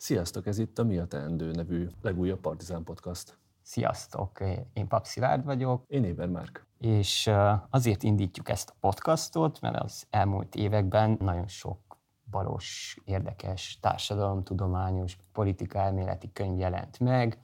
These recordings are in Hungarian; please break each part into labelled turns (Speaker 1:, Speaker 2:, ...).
Speaker 1: Sziasztok, ez itt a Mi a Teendő nevű legújabb Partizán Podcast.
Speaker 2: Sziasztok, én Pap Szilárd vagyok.
Speaker 1: Én Éber Márk.
Speaker 2: És azért indítjuk ezt a podcastot, mert az elmúlt években nagyon sok balos, érdekes társadalomtudományos, elméleti könyv jelent meg.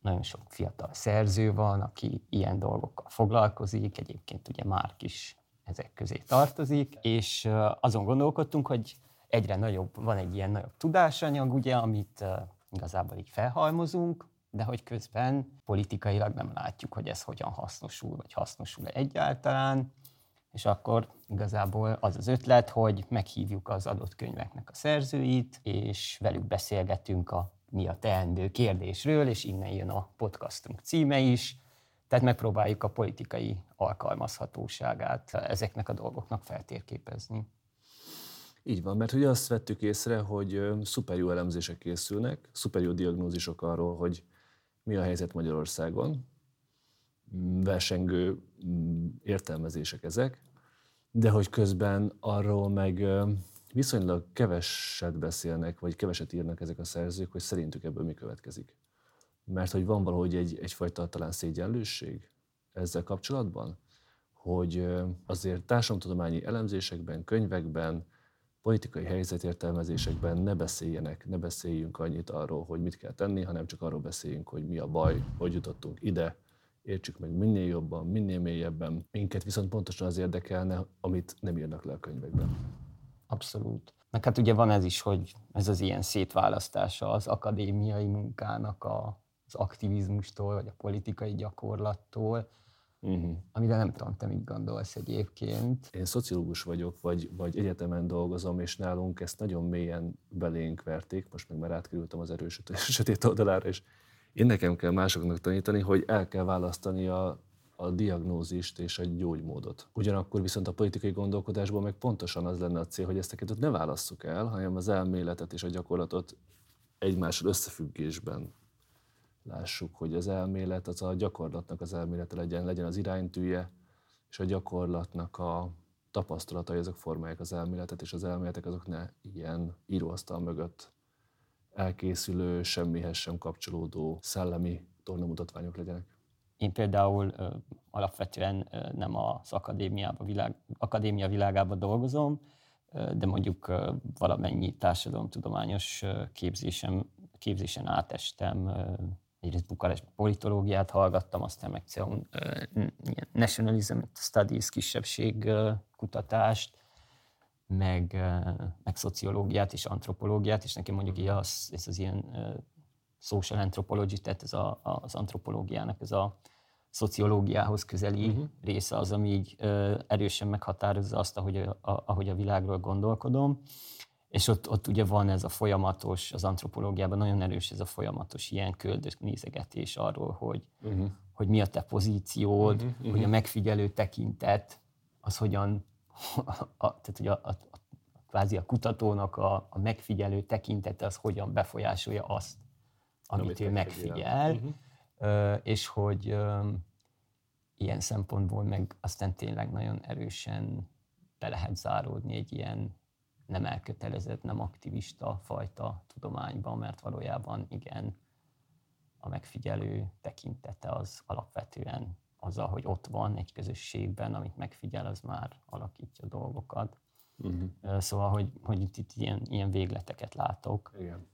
Speaker 2: Nagyon sok fiatal szerző van, aki ilyen dolgokkal foglalkozik, egyébként ugye Márk is ezek közé tartozik, és azon gondolkodtunk, hogy egyre nagyobb, van egy ilyen nagyobb tudásanyag, ugye, amit igazából így felhalmozunk, de hogy közben politikailag nem látjuk, hogy ez hogyan hasznosul, vagy hasznosul egyáltalán, és akkor igazából az az ötlet, hogy meghívjuk az adott könyveknek a szerzőit, és velük beszélgetünk a mi a teendő kérdésről, és innen jön a podcastunk címe is, tehát megpróbáljuk a politikai alkalmazhatóságát ezeknek a dolgoknak feltérképezni.
Speaker 1: Így van, mert ugye azt vettük észre, hogy szuper jó elemzések készülnek, szuper jó diagnózisok arról, hogy mi a helyzet Magyarországon, mm, versengő mm, értelmezések ezek, de hogy közben arról meg viszonylag keveset beszélnek, vagy keveset írnak ezek a szerzők, hogy szerintük ebből mi következik. Mert hogy van valahogy egy, egyfajta talán szégyenlősség ezzel kapcsolatban, hogy azért társadalomtudományi elemzésekben, könyvekben, politikai helyzetértelmezésekben ne beszéljenek, ne beszéljünk annyit arról, hogy mit kell tenni, hanem csak arról beszéljünk, hogy mi a baj, hogy jutottunk ide, értsük meg minél jobban, minél mélyebben. Minket viszont pontosan az érdekelne, amit nem írnak le a könyvekben.
Speaker 2: Abszolút. Meg hát ugye van ez is, hogy ez az ilyen szétválasztása az akadémiai munkának a, az aktivizmustól, vagy a politikai gyakorlattól, Uh-huh. Amire nem tudom, te mit gondolsz egyébként.
Speaker 1: Én szociológus vagyok, vagy, vagy egyetemen dolgozom, és nálunk ezt nagyon mélyen belénk verték, most meg már átkerültem az erős sötét oldalára, és én nekem kell másoknak tanítani, hogy el kell választani a, a diagnózist és a gyógymódot. Ugyanakkor viszont a politikai gondolkodásból meg pontosan az lenne a cél, hogy ezt a kettőt ne válasszuk el, hanem az elméletet és a gyakorlatot egymással összefüggésben lássuk, hogy az elmélet az a gyakorlatnak az elmélete legyen, legyen az iránytűje, és a gyakorlatnak a tapasztalatai azok formálják az elméletet, és az elméletek azok ne ilyen íróasztal mögött elkészülő, semmihez sem kapcsolódó szellemi tornamutatványok legyenek.
Speaker 2: Én például ö, alapvetően ö, nem az akadémiába, világ, akadémia világában dolgozom, ö, de mondjuk ö, valamennyi társadalomtudományos képzésem, képzésen átestem egyrészt Bukarest politológiát hallgattam, aztán meg CEUN Nationalism Studies kisebbség kutatást, meg, meg szociológiát és antropológiát, és nekem mondjuk az, ez az ilyen social anthropology, tehát ez a, az antropológiának ez a szociológiához közeli uh-huh. része az, ami így erősen meghatározza azt, ahogy a, ahogy a világról gondolkodom. És ott, ott ugye van ez a folyamatos, az antropológiában nagyon erős ez a folyamatos ilyen nézegetés arról, hogy, uh-huh. hogy mi a te pozíciód, uh-huh, uh-huh. hogy a megfigyelő tekintet, az hogyan, a, a, tehát hogy a, a, a, kvázi a kutatónak a, a megfigyelő tekintete az hogyan befolyásolja azt, amit, amit ő megfigyel, uh-huh. és hogy ilyen szempontból meg aztán tényleg nagyon erősen be lehet záródni egy ilyen nem elkötelezett, nem aktivista fajta tudományban, mert valójában igen, a megfigyelő tekintete az alapvetően azzal, hogy ott van egy közösségben, amit megfigyel, az már alakítja dolgokat. Uh-huh. Szóval, hogy, hogy itt, itt ilyen, ilyen végleteket látok.
Speaker 1: Igen.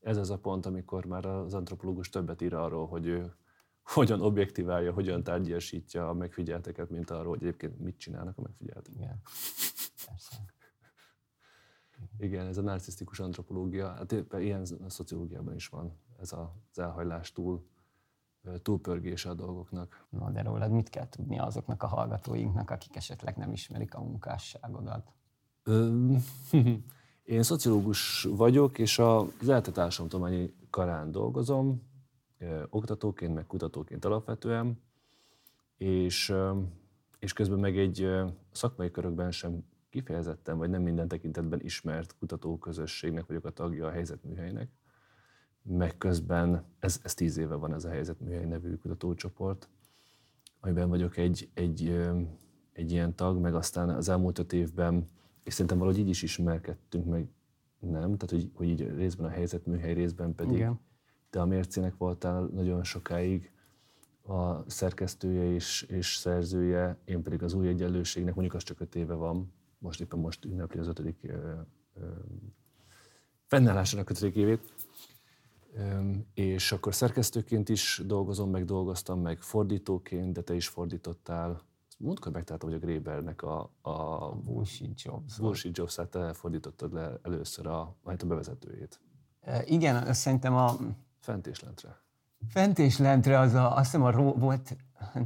Speaker 1: Ez az a pont, amikor már az antropológus többet ír arról, hogy ő hogyan objektiválja, hogyan tárgyasítja a megfigyelteket, mint arról, hogy egyébként mit csinálnak a megfigyeltek. Igen. Persze. Igen, ez a narcisztikus antropológia, hát ilyen a szociológiában is van, ez az elhajlás túl, túlpörgése a dolgoknak.
Speaker 2: Na, de rólad mit kell tudni azoknak a hallgatóinknak, akik esetleg nem ismerik a munkásságodat?
Speaker 1: Én szociológus vagyok, és az ELTE társadalomtudományi karán dolgozom, oktatóként, meg kutatóként alapvetően, és, és közben meg egy szakmai körökben sem kifejezetten, vagy nem minden tekintetben ismert kutatóközösségnek vagyok a tagja a helyzetműhelynek, meg közben, ez, ez tíz éve van ez a helyzetműhely nevű kutatócsoport, amiben vagyok egy, egy, egy ilyen tag, meg aztán az elmúlt öt évben, és szerintem valahogy így is ismerkedtünk meg nem, tehát hogy, hogy így részben a helyzetműhely, részben pedig Igen. te a mércének voltál nagyon sokáig a szerkesztője és, és szerzője, én pedig az új egyenlőségnek, mondjuk az csak öt éve van, most éppen most ünnepli az ötödik fennállásának ötödik évét, és akkor szerkesztőként is dolgozom, meg dolgoztam, meg fordítóként, de te is fordítottál. Múltkor megtaláltam, hogy a Grébernek a, a,
Speaker 2: a Bullshit Jobs.
Speaker 1: Bullshit Jobs, te fordítottad le először a, hát a bevezetőjét.
Speaker 2: E, igen, szerintem a...
Speaker 1: Fent és lentre.
Speaker 2: Fent és lentre az a, azt hiszem a ró, volt,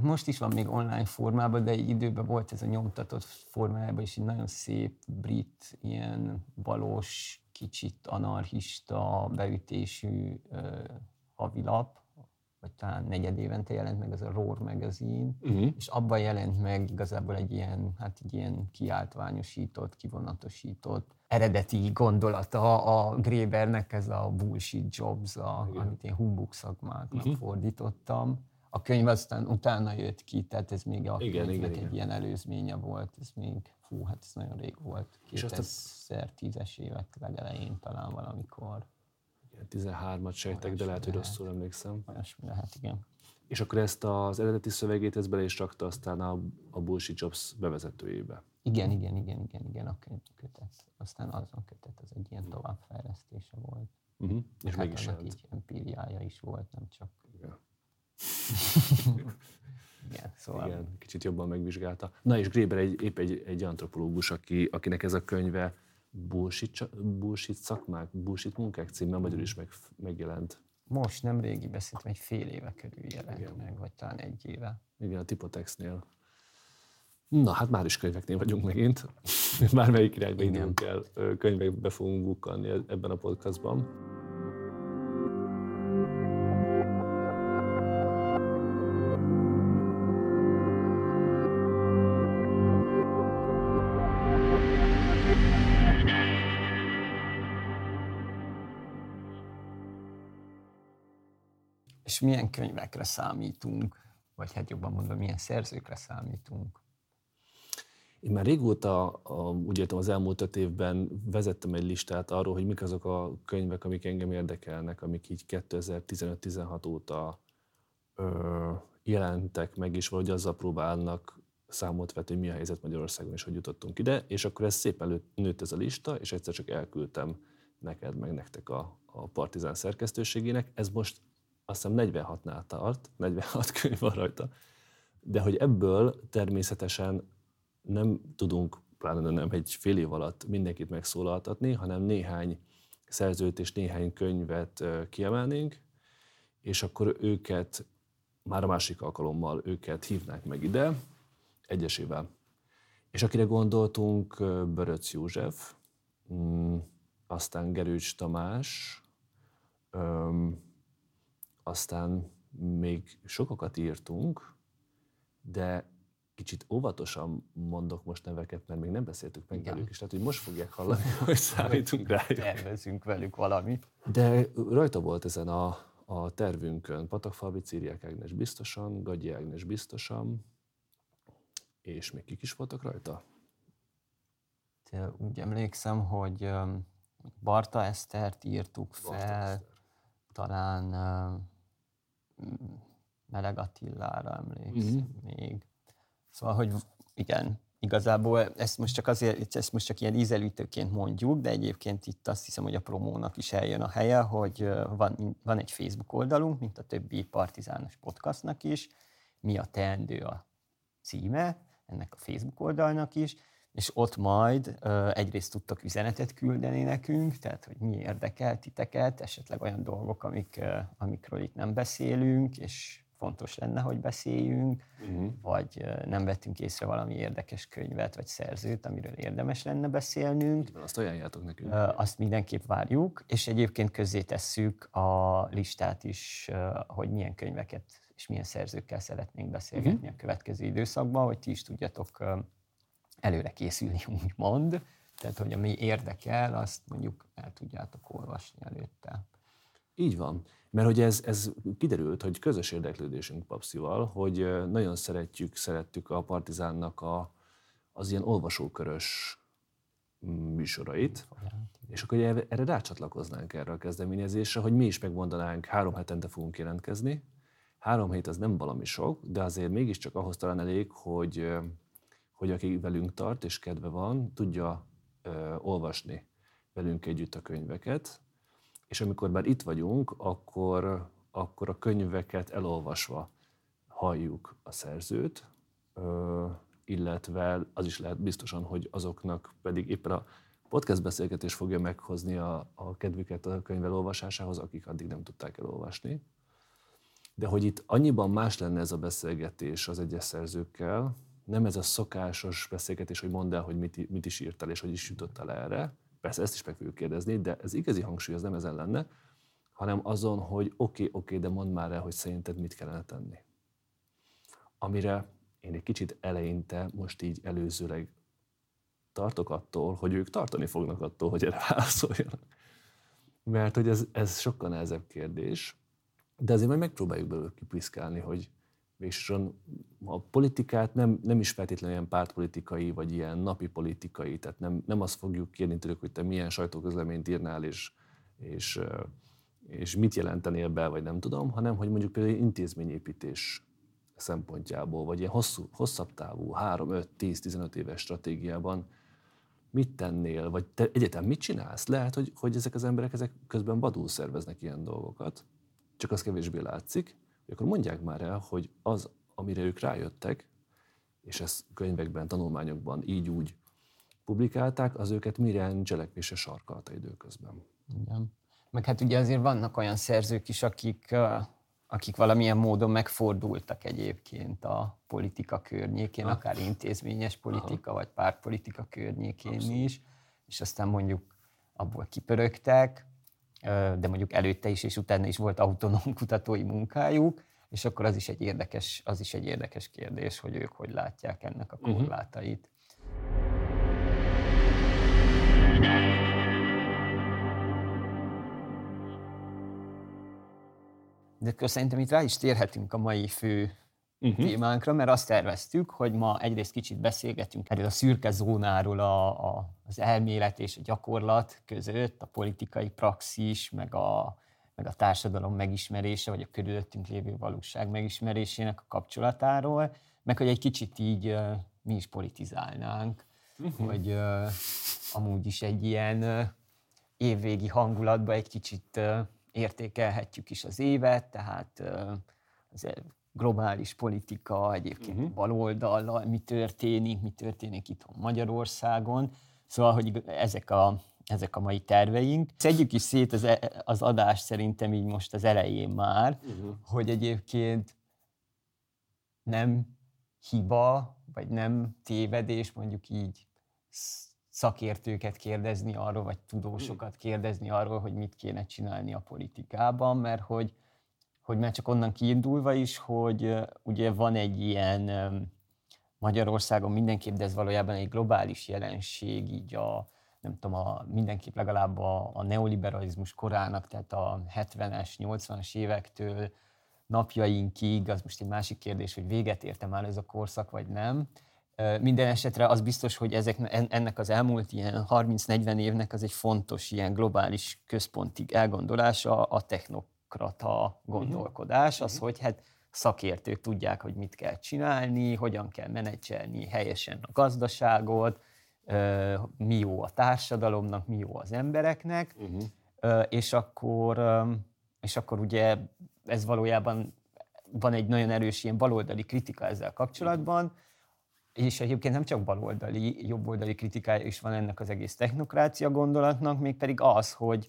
Speaker 2: most is van még online formában, de egy időben volt ez a nyomtatott formájában is egy nagyon szép brit, ilyen valós, kicsit anarchista beütésű uh, havilap, vagy talán negyed évente jelent meg ez a Roar magazine, uh-huh. és abban jelent meg igazából egy ilyen, hát egy ilyen kiáltványosított, kivonatosított, eredeti gondolata a Grébernek, ez a bullshit jobs, a, amit én humbug szakmáknak uh-huh. fordítottam. A könyv aztán utána jött ki, tehát ez még a igen, könyvnek igen, egy igen. ilyen előzménye volt, ez még, fú, hát ez nagyon rég volt, 2010-es évek legelején talán valamikor.
Speaker 1: 13-at sejtek, de lehet, hogy rosszul emlékszem.
Speaker 2: Olyasmi lehet, igen.
Speaker 1: És akkor ezt az eredeti szövegét ezt bele is rakta aztán a, a Bullshit Jobs bevezetőjébe.
Speaker 2: Igen, igen, igen, igen, igen, a kötet. Aztán azon kötet, az egy ilyen továbbfejlesztése volt.
Speaker 1: Uh-huh. És hát mégis
Speaker 2: jelent. így empíriája is volt, nem csak...
Speaker 1: Igen.
Speaker 2: Igen, szóval...
Speaker 1: Igen, kicsit jobban megvizsgálta. Na és Gréber egy, épp egy, egy antropológus, aki, akinek ez a könyve bullshit, bullshit szakmák, bullshit munkák címmel magyar is meg, megjelent.
Speaker 2: Most nem régi beszéltem, egy fél éve körül jelent Igen. meg, vagy talán egy éve.
Speaker 1: Igen, a Tipotexnél. Na, hát már is könyveknél vagyunk megint. Bármelyik irányba indulunk el, könyvekbe fogunk bukkanni ebben a podcastban.
Speaker 2: Milyen könyvekre számítunk, vagy hát jobban mondva, milyen szerzőkre számítunk?
Speaker 1: Én már régóta, úgy értem az elmúlt öt évben vezettem egy listát arról, hogy mik azok a könyvek, amik engem érdekelnek, amik így 2015-16 óta ö, jelentek meg, és valahogy azzal próbálnak számot vetni, hogy mi a helyzet Magyarországon, és hogy jutottunk ide, és akkor ez szépen nőtt ez a lista, és egyszer csak elküldtem neked, meg nektek a, a Partizán szerkesztőségének. Ez most azt hiszem 46-nál tart, 46 könyv van rajta, de hogy ebből természetesen nem tudunk, pláne nem egy fél év alatt mindenkit megszólaltatni, hanem néhány szerzőt és néhány könyvet kiemelnénk, és akkor őket már a másik alkalommal őket hívnánk meg ide, egyesével. És akire gondoltunk, Böröc József, mm, aztán Gerőcs Tamás, aztán még sokakat írtunk, de kicsit óvatosan mondok most neveket, mert még nem beszéltük meg Igen. velük is, tehát hogy most fogják hallani, hogy számítunk rájuk.
Speaker 2: Tervezünk velük valamit.
Speaker 1: De rajta volt ezen a, a tervünkön Patakfalvi Círiák Ágnes biztosan, Gagyi Ágnes biztosan, és még kik is voltak rajta?
Speaker 2: Te úgy emlékszem, hogy Barta Esztert írtuk Barta fel, Eszter. talán Meleg Attilára emlékszem mm-hmm. még. Szóval, hogy igen, igazából ezt most csak azért, ezt most csak ilyen ízelítőként mondjuk, de egyébként itt azt hiszem, hogy a promónak is eljön a helye, hogy van, van egy Facebook oldalunk, mint a többi partizános podcastnak is, mi a teendő a címe, ennek a Facebook oldalnak is, és ott majd egyrészt tudtok üzenetet küldeni nekünk, tehát hogy mi érdekel titeket, esetleg olyan dolgok, amik, amikről itt nem beszélünk, és fontos lenne, hogy beszéljünk, uh-huh. vagy nem vettünk észre valami érdekes könyvet, vagy szerzőt, amiről érdemes lenne beszélnünk.
Speaker 1: Azt ajánljátok nekünk.
Speaker 2: Azt mindenképp várjuk, és egyébként közzé tesszük a listát is, hogy milyen könyveket és milyen szerzőkkel szeretnénk beszélgetni uh-huh. a következő időszakban, hogy ti is tudjatok előre készülni, úgymond. Tehát, hogy ami érdekel, azt mondjuk el tudjátok olvasni előtte.
Speaker 1: Így van. Mert hogy ez, ez kiderült, hogy közös érdeklődésünk Papszival, hogy nagyon szeretjük, szerettük a Partizánnak a, az ilyen olvasókörös műsorait, és akkor erre rácsatlakoznánk erre a kezdeményezésre, hogy mi is megmondanánk, három hetente fogunk jelentkezni. Három hét az nem valami sok, de azért mégiscsak ahhoz talán elég, hogy, hogy aki velünk tart és kedve van, tudja ö, olvasni velünk együtt a könyveket, és amikor már itt vagyunk, akkor, akkor a könyveket elolvasva halljuk a szerzőt, ö, illetve az is lehet biztosan, hogy azoknak pedig éppen a podcast beszélgetés fogja meghozni a, a kedvüket a könyv elolvasásához, akik addig nem tudták elolvasni. De hogy itt annyiban más lenne ez a beszélgetés az egyes szerzőkkel, nem ez a szokásos beszélgetés, hogy mondd el, hogy mit, mit is írtál és hogy is jutottál erre. Persze ezt is meg fogjuk kérdezni, de ez igazi hangsúly az nem ezen lenne, hanem azon, hogy oké, okay, oké, okay, de mondd már el, hogy szerinted mit kellene tenni. Amire én egy kicsit eleinte, most így előzőleg tartok attól, hogy ők tartani fognak attól, hogy erre válaszoljanak. Mert hogy ez, ez sokkal nehezebb kérdés, de azért majd megpróbáljuk belőle kipiszkálni, hogy végsősorban a politikát nem, nem is feltétlenül ilyen pártpolitikai, vagy ilyen napi politikai, tehát nem, nem azt fogjuk kérni tőlük, hogy te milyen sajtóközleményt írnál, és, és, és mit jelentenél be, vagy nem tudom, hanem hogy mondjuk például intézményépítés szempontjából, vagy ilyen hosszú, hosszabb távú, 3, 5, 10, 15 éves stratégiában mit tennél, vagy te egyetem mit csinálsz? Lehet, hogy, hogy ezek az emberek ezek közben vadul szerveznek ilyen dolgokat, csak az kevésbé látszik, akkor mondják már el, hogy az, amire ők rájöttek, és ezt könyvekben, tanulmányokban így úgy publikálták, az őket milyen cselekvése sarkalta időközben.
Speaker 2: Igen. Meg hát ugye azért vannak olyan szerzők is, akik akik valamilyen módon megfordultak egyébként a politika környékén, ha. akár intézményes politika, Aha. vagy pártpolitika környékén Abszolút. is, és aztán mondjuk abból kipörögtek, de mondjuk előtte is és utána is volt autonóm kutatói munkájuk, és akkor az is egy érdekes, az is egy érdekes kérdés, hogy ők hogy látják ennek a mhm. korlátait. Uh-huh. De akkor szerintem itt rá is térhetünk a mai fő uh-huh. témánkra, mert azt terveztük, hogy ma egyrészt kicsit beszélgetünk erről a szürke zónáról a, a, az elmélet és a gyakorlat között, a politikai praxis, meg a, meg a társadalom megismerése, vagy a körülöttünk lévő valóság megismerésének a kapcsolatáról, meg hogy egy kicsit így uh, mi is politizálnánk, uh-huh. hogy uh, amúgy is egy ilyen uh, évvégi hangulatba egy kicsit uh, értékelhetjük is az évet, tehát az globális politika, egyébként uh-huh. baloldallal, mi történik, mi történik itt Magyarországon. Szóval, hogy ezek a, ezek a mai terveink. Szedjük is szét az, e, az adást szerintem így most az elején már, uh-huh. hogy egyébként nem hiba, vagy nem tévedés mondjuk így szakértőket kérdezni arról, vagy tudósokat kérdezni arról, hogy mit kéne csinálni a politikában, mert hogy, hogy már csak onnan kiindulva is, hogy ugye van egy ilyen Magyarországon mindenképp, de ez valójában egy globális jelenség, így a, nem tudom, a, mindenképp legalább a, a neoliberalizmus korának, tehát a 70-es, 80-as évektől napjainkig, az most egy másik kérdés, hogy véget érte már ez a korszak, vagy nem, minden esetre az biztos, hogy ezek, ennek az elmúlt ilyen 30-40 évnek az egy fontos ilyen globális központi elgondolása a technokrata gondolkodás, az, hogy hát szakértők tudják, hogy mit kell csinálni, hogyan kell menedzselni helyesen a gazdaságot, mi jó a társadalomnak, mi jó az embereknek, uh-huh. és, akkor, és akkor ugye ez valójában van egy nagyon erős ilyen baloldali kritika ezzel kapcsolatban, és egyébként nem csak baloldali, jobboldali kritikája is van ennek az egész technokrácia gondolatnak, mégpedig az, hogy,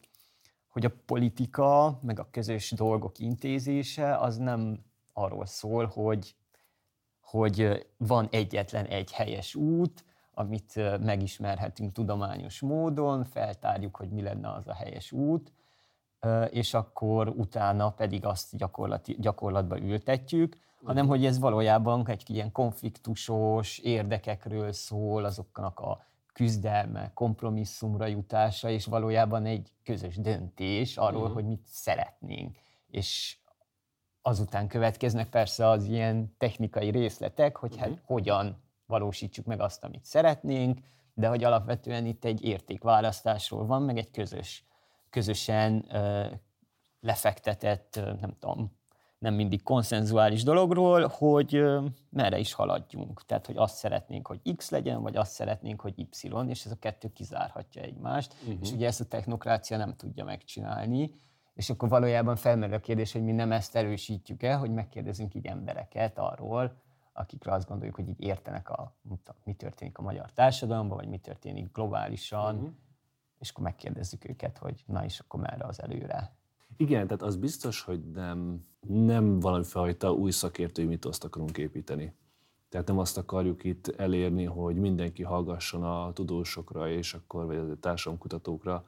Speaker 2: hogy a politika, meg a közös dolgok intézése az nem arról szól, hogy, hogy van egyetlen egy helyes út, amit megismerhetünk tudományos módon, feltárjuk, hogy mi lenne az a helyes út, és akkor utána pedig azt gyakorlatba ültetjük, hanem hogy ez valójában egy ilyen konfliktusos érdekekről szól, azoknak a küzdelme, kompromisszumra jutása, és valójában egy közös döntés arról, uh-huh. hogy mit szeretnénk. És azután következnek persze az ilyen technikai részletek, hogy hát uh-huh. hogyan valósítsuk meg azt, amit szeretnénk, de hogy alapvetően itt egy értékválasztásról van, meg egy közös, közösen ö, lefektetett, nem tudom, nem mindig konszenzuális dologról, hogy merre is haladjunk. Tehát, hogy azt szeretnénk, hogy X legyen, vagy azt szeretnénk, hogy Y, és ez a kettő kizárhatja egymást. Uh-huh. És ugye ezt a technokrácia nem tudja megcsinálni. És akkor valójában felmerül a kérdés, hogy mi nem ezt erősítjük-e, hogy megkérdezünk így embereket arról, akikre azt gondoljuk, hogy így értenek, a, mi történik a magyar társadalomban, vagy mi történik globálisan, uh-huh. és akkor megkérdezzük őket, hogy na és akkor merre az előre.
Speaker 1: Igen, tehát az biztos, hogy nem, nem valami fajta új szakértői mitoszt akarunk építeni. Tehát nem azt akarjuk itt elérni, hogy mindenki hallgasson a tudósokra, és akkor, vagy a társadalomkutatókra,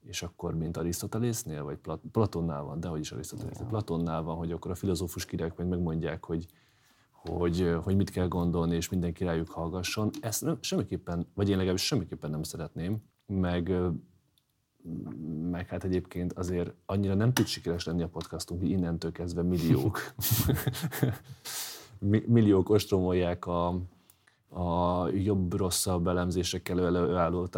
Speaker 1: és akkor, mint Arisztotelésznél, vagy Plat- Platonnál van, de hogy is Arisztotelésznél, Platonnál van, hogy akkor a filozófus királyok meg megmondják, hogy, hogy, hogy mit kell gondolni, és mindenki rájuk hallgasson. Ezt nem, semmiképpen, vagy én legalábbis semmiképpen nem szeretném, meg, meg hát egyébként azért annyira nem tud sikeres lenni a podcastunk, hogy innentől kezdve milliók, milliók ostromolják a, a jobb-rosszabb elemzésekkel előálló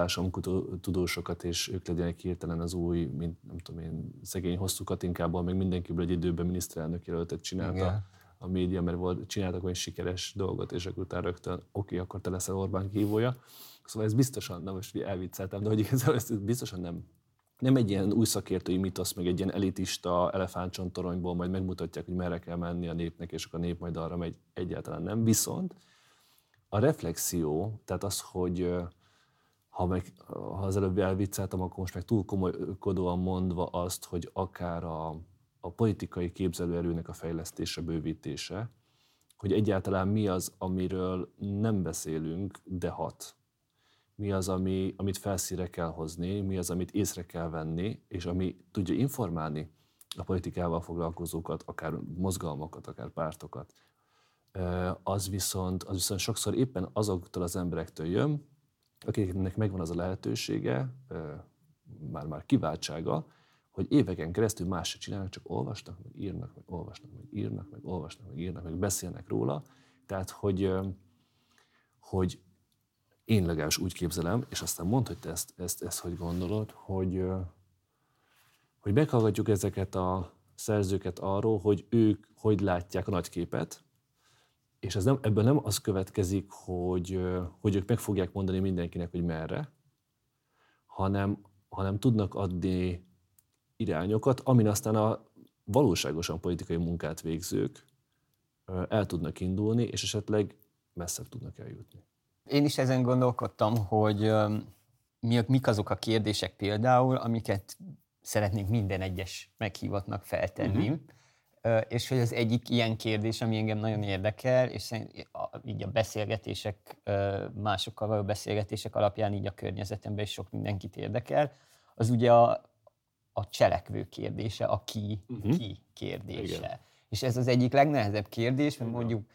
Speaker 1: tudósokat, és ők legyenek hirtelen az új, mint nem tudom én, szegény hosszú Katinkából, meg mindenkiből egy időben miniszterelnök jelöltet csinálta Igen. a média, mert volt, csináltak olyan sikeres dolgot, és akkor utána rögtön, oké, okay, akkor te leszel Orbán kívója. Szóval ez biztosan, na most elvicceltem, de hogy igazából ez biztosan nem, nem egy ilyen új szakértői mitosz, meg egy ilyen elitista elefántcsontoronyból majd megmutatják, hogy merre kell menni a népnek, és akkor a nép majd arra megy, egyáltalán nem. Viszont a reflexió, tehát az, hogy ha, meg, ha az előbb elvicceltem, akkor most meg túl komolykodóan mondva azt, hogy akár a, a politikai képzelőerőnek a fejlesztése, bővítése, hogy egyáltalán mi az, amiről nem beszélünk, de hat. Mi az, ami, amit felszíre kell hozni, mi az, amit észre kell venni, és ami tudja informálni a politikával foglalkozókat, akár mozgalmakat, akár pártokat, az viszont, az viszont sokszor éppen azoktól az emberektől jön, akiknek megvan az a lehetősége, már-már kiváltsága, hogy éveken keresztül más se csinálnak, csak olvasnak, meg írnak, meg olvasnak, meg írnak, meg olvasnak, meg írnak, meg beszélnek róla. Tehát, hogy, hogy én legalábbis úgy képzelem, és aztán mondd, hogy te ezt, ezt, ezt hogy gondolod, hogy, hogy meghallgatjuk ezeket a szerzőket arról, hogy ők hogy látják a nagyképet, és ez nem, ebből nem az következik, hogy, hogy ők meg fogják mondani mindenkinek, hogy merre, hanem, hanem tudnak adni irányokat, amin aztán a valóságosan politikai munkát végzők el tudnak indulni, és esetleg messzebb tudnak eljutni.
Speaker 2: Én is ezen gondolkodtam, hogy mik azok a kérdések például, amiket szeretnénk minden egyes meghívatnak feltenni, uh-huh és hogy az egyik ilyen kérdés, ami engem nagyon érdekel, és így a beszélgetések, másokkal való beszélgetések alapján így a környezetemben is sok mindenkit érdekel, az ugye a, a cselekvő kérdése, a ki, uh-huh. ki kérdése. Igen. És ez az egyik legnehezebb kérdés, mert mondjuk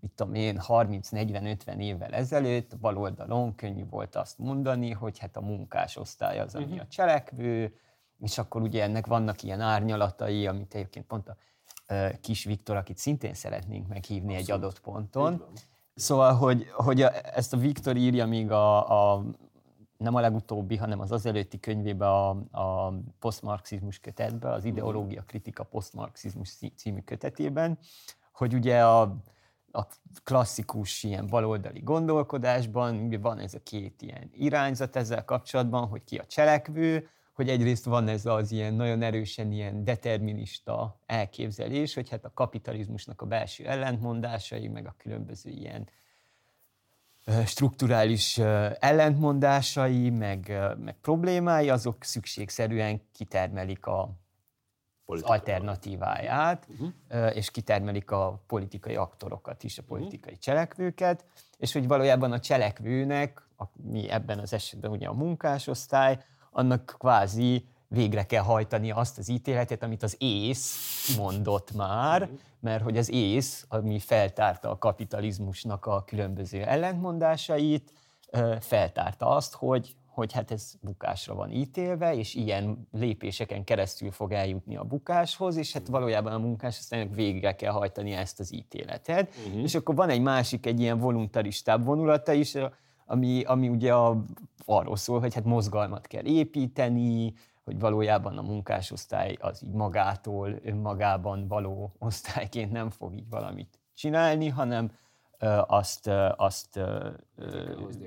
Speaker 2: itt tudom én, 30-40-50 évvel ezelőtt bal oldalon könnyű volt azt mondani, hogy hát a munkás osztály az, ami uh-huh. a cselekvő, és akkor ugye ennek vannak ilyen árnyalatai, amit egyébként pont a Kis Viktor, akit szintén szeretnénk meghívni Abszolút. egy adott ponton. Szóval, hogy, hogy a, ezt a Viktor írja még a, a nem a legutóbbi, hanem az az előtti könyvébe a, a posztmarxizmus kötetbe, az ideológia kritika posztmarxizmus című kötetében, hogy ugye a, a klasszikus ilyen baloldali gondolkodásban van ez a két ilyen irányzat ezzel kapcsolatban, hogy ki a cselekvő, hogy egyrészt van ez az ilyen nagyon erősen ilyen determinista elképzelés, hogy hát a kapitalizmusnak a belső ellentmondásai, meg a különböző ilyen strukturális ellentmondásai, meg, meg problémái, azok szükségszerűen kitermelik a az alternatíváját, uh-huh. és kitermelik a politikai aktorokat is, a politikai uh-huh. cselekvőket, és hogy valójában a cselekvőnek, a, mi ebben az esetben ugye a munkásosztály, annak kvázi végre kell hajtani azt az ítéletet, amit az ész mondott már, mert hogy az ész, ami feltárta a kapitalizmusnak a különböző ellentmondásait, feltárta azt, hogy, hogy hát ez bukásra van ítélve, és ilyen lépéseken keresztül fog eljutni a bukáshoz, és hát valójában a munkás aztán végre kell hajtani ezt az ítéletet. Uh-huh. És akkor van egy másik, egy ilyen voluntaristább vonulata is, ami, ami ugye a, arról szól, hogy hát mozgalmat kell építeni, hogy valójában a munkásosztály az így magától, önmagában való osztályként nem fog így valamit csinálni, hanem azt, azt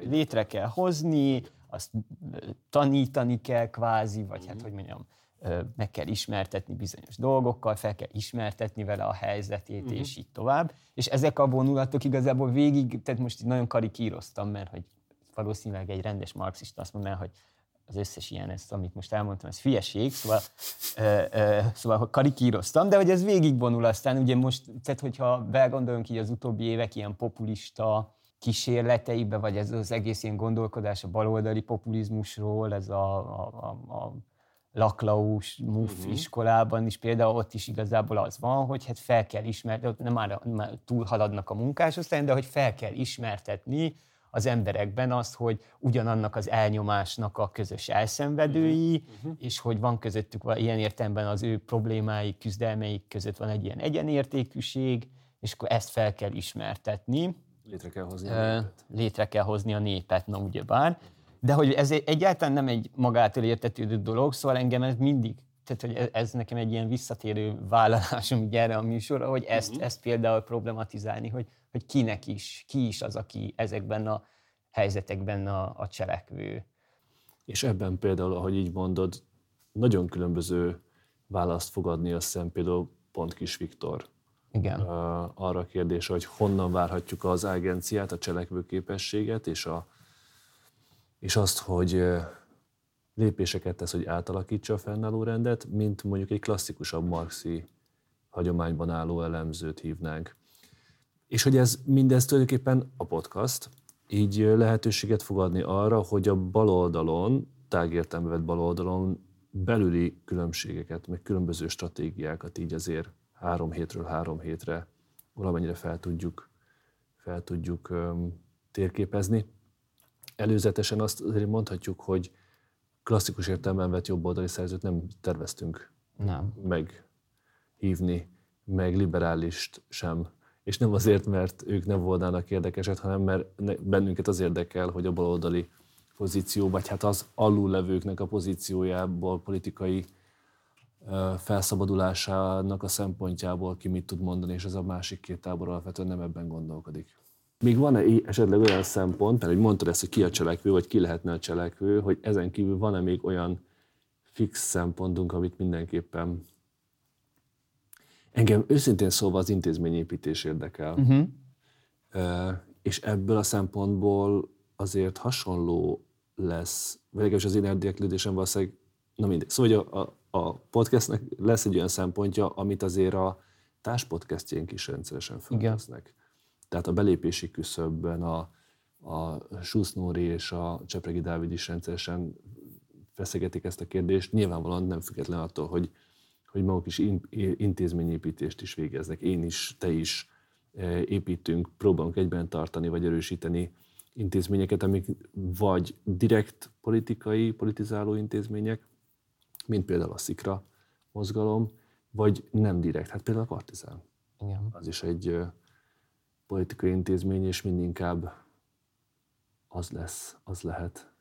Speaker 2: létre kell hozni, azt tanítani kell kvázi, vagy mm-hmm. hát mhm. hogy mondjam, meg kell ismertetni bizonyos dolgokkal, fel kell ismertetni vele a helyzetét, uh-huh. és így tovább. És ezek a vonulatok igazából végig, tehát most így nagyon karikíroztam, mert hogy valószínűleg egy rendes marxista azt mondaná, hogy az összes ilyen, ezt, amit most elmondtam, ez fieség, szóval, ö, ö, szóval karikíroztam, de hogy ez végigvonul aztán, ugye most, tehát hogyha belegondolunk így az utóbbi évek ilyen populista kísérleteibe, vagy ez az egész ilyen gondolkodás a baloldali populizmusról, ez a, a, a, a laklaus MUF uh-huh. iskolában is például ott is igazából az van, hogy hát fel kell ismertetni, nem már, már túlhaladnak a munkásosztályon, de hogy fel kell ismertetni az emberekben azt, hogy ugyanannak az elnyomásnak a közös elszenvedői, uh-huh. és hogy van közöttük ilyen értelemben az ő problémáik, küzdelmeik között van egy ilyen egyenértékűség, és akkor ezt fel kell ismertetni.
Speaker 1: Létre kell hozni a népet.
Speaker 2: Létre kell hozni a népet, na ugyebár de hogy ez egyáltalán nem egy magától értetődő dolog, szóval engem ez mindig, tehát hogy ez nekem egy ilyen visszatérő vállalásom így erre a műsorra, hogy ezt, uh-huh. ezt például problematizálni, hogy, hogy kinek is, ki is az, aki ezekben a helyzetekben a, a cselekvő.
Speaker 1: És ebben például, ahogy így mondod, nagyon különböző választ fogadni a szem például pont Kis Viktor.
Speaker 2: Igen.
Speaker 1: Arra a kérdésre, hogy honnan várhatjuk az agenciát, a cselekvőképességet és a, és azt, hogy lépéseket tesz, hogy átalakítsa a fennálló rendet, mint mondjuk egy klasszikusabb marxi hagyományban álló elemzőt hívnánk. És hogy ez mindez tulajdonképpen a podcast, így lehetőséget fog adni arra, hogy a baloldalon, tágértelme vett baloldalon belüli különbségeket, meg különböző stratégiákat így azért három hétről három hétre valamennyire fel tudjuk, fel tudjuk um, térképezni előzetesen azt azért mondhatjuk, hogy klasszikus értelemben vett jobboldali szerzőt nem terveztünk
Speaker 2: nem.
Speaker 1: meghívni, meg liberálist sem. És nem azért, mert ők nem volnának érdekesek, hanem mert bennünket az érdekel, hogy a baloldali pozíció, vagy hát az alullevőknek a pozíciójából, politikai felszabadulásának a szempontjából ki mit tud mondani, és ez a másik két tábor alapvetően nem ebben gondolkodik. Még van-e esetleg olyan szempont, mert hogy mondtad ezt, hogy ki a cselekvő, vagy ki lehetne a cselekvő, hogy ezen kívül van-e még olyan fix szempontunk, amit mindenképpen engem őszintén szólva az intézményépítés érdekel. Uh-huh. És ebből a szempontból azért hasonló lesz, vagy legalábbis az én érdeklődésem valószínűleg, na mindegy. Szóval hogy a, a, a podcastnek lesz egy olyan szempontja, amit azért a társpodcastjénk is rendszeresen felvesznek. Tehát a belépési küszöbben a, a Susz Nóri és a Csepregi Dávid is rendszeresen feszegetik ezt a kérdést, nyilvánvalóan nem független attól, hogy, hogy maguk is intézményépítést is végeznek. Én is, te is e, építünk, próbálunk egyben tartani vagy erősíteni intézményeket, amik vagy direkt politikai, politizáló intézmények, mint például a Szikra mozgalom, vagy nem direkt, hát például a Partizán.
Speaker 2: Igen.
Speaker 1: Az is egy politikai intézmény, és mindinkább az lesz, az lehet.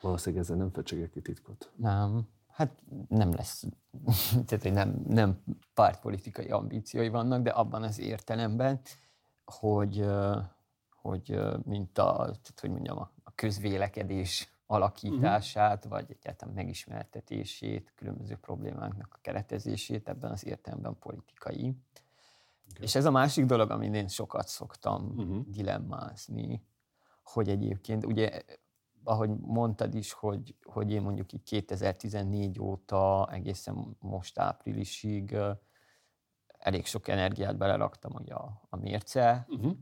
Speaker 1: Valószínűleg ezzel nem fecsegek ki titkot.
Speaker 2: Nem, hát nem lesz, tehát hogy nem, nem pártpolitikai ambíciói vannak, de abban az értelemben, hogy, hogy mint a, tehát, hogy mondjam, a közvélekedés alakítását, uh-huh. vagy egyáltalán megismertetését, különböző problémáknak a keretezését ebben az értelemben politikai. Okay. És ez a másik dolog, amin én sokat szoktam uh-huh. dilemmázni, hogy egyébként ugye, ahogy mondtad is, hogy, hogy én mondjuk így 2014 óta egészen most áprilisig elég sok energiát beleraktam ugye a, a mérce uh-huh.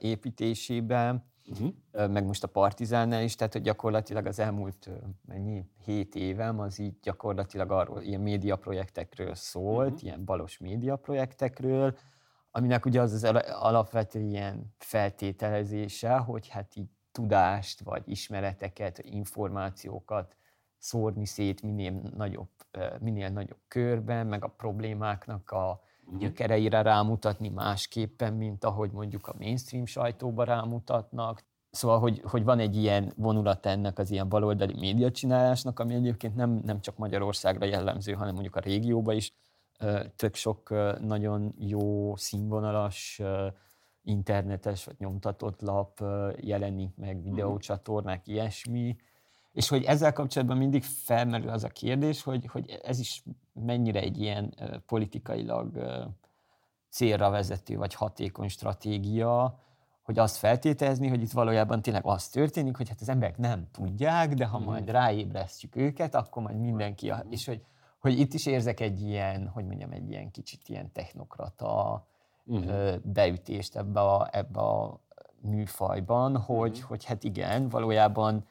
Speaker 2: építésébe, uh-huh. meg most a Partizánnál is, tehát hogy gyakorlatilag az elmúlt mennyi, hét évem az így gyakorlatilag arról, ilyen médiaprojektekről szólt, uh-huh. ilyen balos médiaprojektekről, aminek ugye az az alapvető ilyen feltételezése, hogy hát így tudást, vagy ismereteket, vagy információkat szórni szét minél nagyobb, minél nagyobb körben, meg a problémáknak a. gyökereire rámutatni másképpen, mint ahogy mondjuk a mainstream sajtóba rámutatnak. Szóval, hogy, hogy van egy ilyen vonulat ennek az ilyen baloldali médiacsinálásnak, ami egyébként nem, nem csak Magyarországra jellemző, hanem mondjuk a régióba is. Tök sok nagyon jó, színvonalas, internetes vagy nyomtatott lap jelenik meg, mhm. videócsatornák, ilyesmi. És hogy ezzel kapcsolatban mindig felmerül az a kérdés, hogy, hogy ez is mennyire egy ilyen politikailag célra vezető vagy hatékony stratégia, hogy azt feltételezni, hogy itt valójában tényleg az történik, hogy hát az emberek nem tudják, de ha mhm. majd ráébresztjük őket, akkor majd mindenki, a, és hogy, hogy itt is érzek egy ilyen, hogy mondjam, egy ilyen kicsit ilyen technokrata uh-huh. beütést ebbe a, ebbe a műfajban, hogy, uh-huh. hogy hát igen, valójában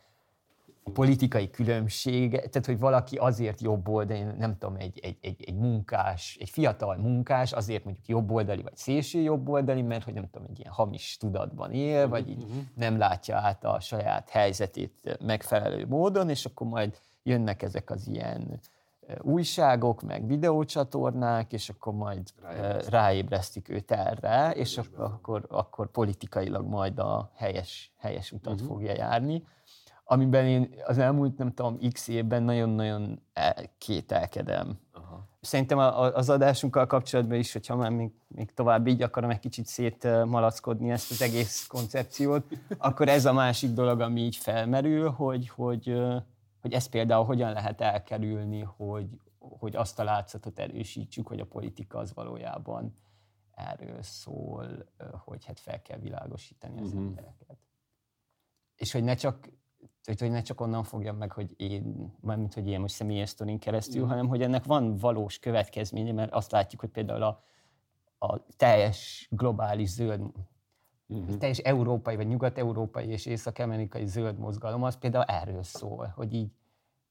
Speaker 2: a politikai különbség, tehát hogy valaki azért jobb oldali, nem tudom, egy, egy, egy, egy munkás, egy fiatal munkás azért mondjuk jobboldali vagy szélső jobboldali, mert hogy nem tudom, egy ilyen hamis tudatban él, vagy így uh-huh. nem látja át a saját helyzetét megfelelő módon, és akkor majd jönnek ezek az ilyen újságok, meg videócsatornák, és akkor majd ráébresztik, ráébresztik őt erre, és akkor, akkor politikailag majd a helyes, helyes utat uh-huh. fogja járni amiben én az elmúlt, nem tudom, x évben nagyon-nagyon kételkedem. Aha. Szerintem az adásunkkal kapcsolatban is, hogyha már még, még tovább így akarom egy kicsit szétmalackodni ezt az egész koncepciót, akkor ez a másik dolog, ami így felmerül, hogy, hogy, hogy ezt például hogyan lehet elkerülni, hogy, hogy azt a látszatot erősítsük, hogy a politika az valójában erről szól, hogy hát fel kell világosítani az uh-huh. embereket. És hogy ne csak hogy, hogy ne csak onnan fogjam meg, hogy én, mármint, hogy ilyen most személyes sztorin keresztül, mm. hanem hogy ennek van valós következménye, mert azt látjuk, hogy például a, a teljes globális zöld, mm-hmm. teljes európai, vagy nyugat-európai és észak-amerikai zöld mozgalom, az például erről szól, hogy így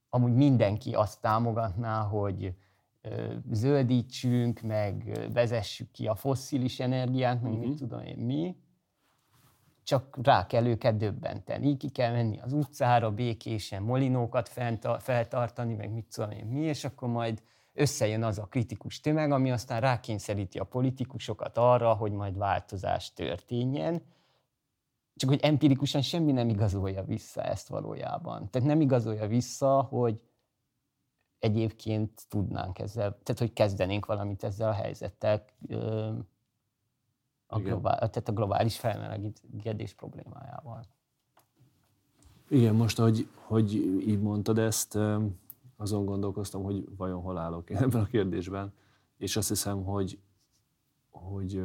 Speaker 2: amúgy mindenki azt támogatná, hogy zöldítsünk, meg vezessük ki a fosszilis energiát, meg mm-hmm. mit tudom én mi, csak rá kell őket döbbenteni. Ki kell menni az utcára, békésen molinókat feltartani, meg mit tudom én mi, és akkor majd összejön az a kritikus tömeg, ami aztán rákényszeríti a politikusokat arra, hogy majd változás történjen. Csak hogy empirikusan semmi nem igazolja vissza ezt valójában. Tehát nem igazolja vissza, hogy egyébként tudnánk ezzel, tehát hogy kezdenénk valamit ezzel a helyzettel a, globál, tehát a globális felmelegedés problémájával.
Speaker 1: Igen, most, hogy, hogy így mondtad ezt, azon gondolkoztam, hogy vajon hol állok én ebben a kérdésben, és azt hiszem, hogy, hogy,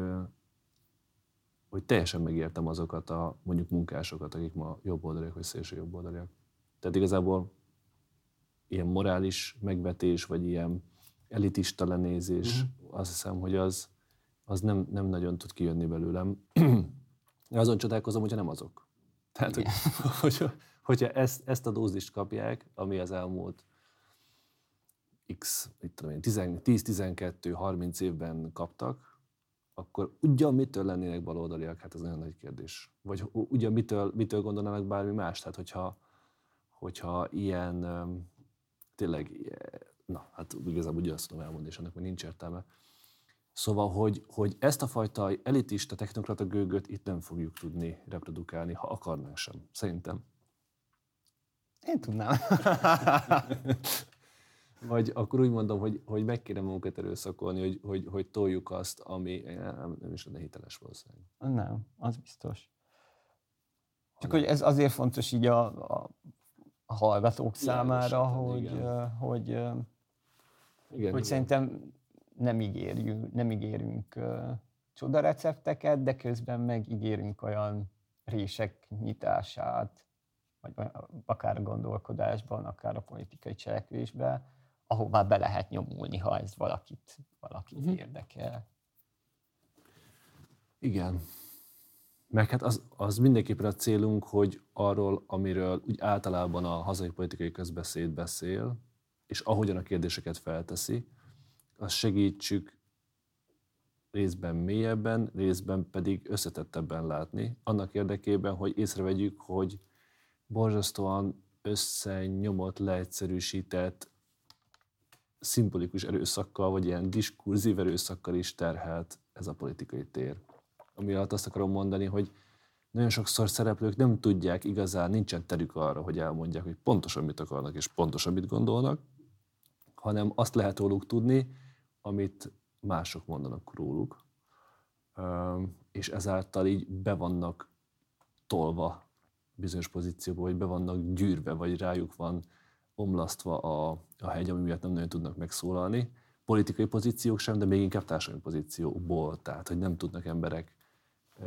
Speaker 1: hogy teljesen megértem azokat a mondjuk munkásokat, akik ma jobboldaliak vagy szélső jobboldaliak. Tehát igazából ilyen morális megvetés, vagy ilyen elitista lenézés, uh-huh. azt hiszem, hogy az, az nem, nem nagyon tud kijönni belőlem. Azon csodálkozom, hogyha nem azok. Tehát, hogy, hogyha, hogyha ezt, ezt a dózist kapják, ami az elmúlt x, mit tudom én, 10-12-30 évben kaptak, akkor ugyan mitől lennének baloldaliak? Hát ez nagyon nagy kérdés. Vagy ugyan mitől, mitől gondolnának bármi más? Tehát, hogyha, hogyha ilyen, tényleg, na, hát igazából ugyanazt tudom elmondani, és annak még nincs értelme, Szóval, hogy, hogy ezt a fajta elitista technokrata gőgöt itt nem fogjuk tudni reprodukálni, ha akarnánk sem, szerintem.
Speaker 2: Én tudnám.
Speaker 1: Vagy akkor úgy mondom, hogy, hogy meg kéne magunkat erőszakolni, hogy, hogy, hogy toljuk azt, ami nem, nem is lenne hiteles valószínűleg.
Speaker 2: Nem, az biztos. Csak hogy ez azért fontos így a, a, hallgatók számára, hogy, igen. hogy, igen, hogy igen. szerintem nem ígérjünk, nem ígérünk uh, csodarecepteket, de közben meg ígérünk olyan rések nyitását, vagy akár a gondolkodásban, akár a politikai cselekvésben, ahová be lehet nyomulni, ha ez valakit, valakit uh-huh. érdekel.
Speaker 1: Igen. Meg hát az, az mindenképpen a célunk, hogy arról, amiről úgy általában a hazai politikai közbeszéd beszél, és ahogyan a kérdéseket felteszi, azt segítsük részben mélyebben, részben pedig összetettebben látni, annak érdekében, hogy észrevegyük, hogy borzasztóan összenyomott, leegyszerűsített, szimbolikus erőszakkal, vagy ilyen diskurzív erőszakkal is terhelt ez a politikai tér. Ami alatt azt akarom mondani, hogy nagyon sokszor szereplők nem tudják igazán, nincsen terük arra, hogy elmondják, hogy pontosan mit akarnak és pontosan mit gondolnak, hanem azt lehet róluk tudni, amit mások mondanak róluk, és ezáltal így be vannak tolva bizonyos pozícióba, vagy be vannak gyűrve, vagy rájuk van omlasztva a, a hegy, ami miatt nem nagyon tudnak megszólalni. Politikai pozíciók sem, de még inkább társadalmi pozícióból, tehát hogy nem tudnak emberek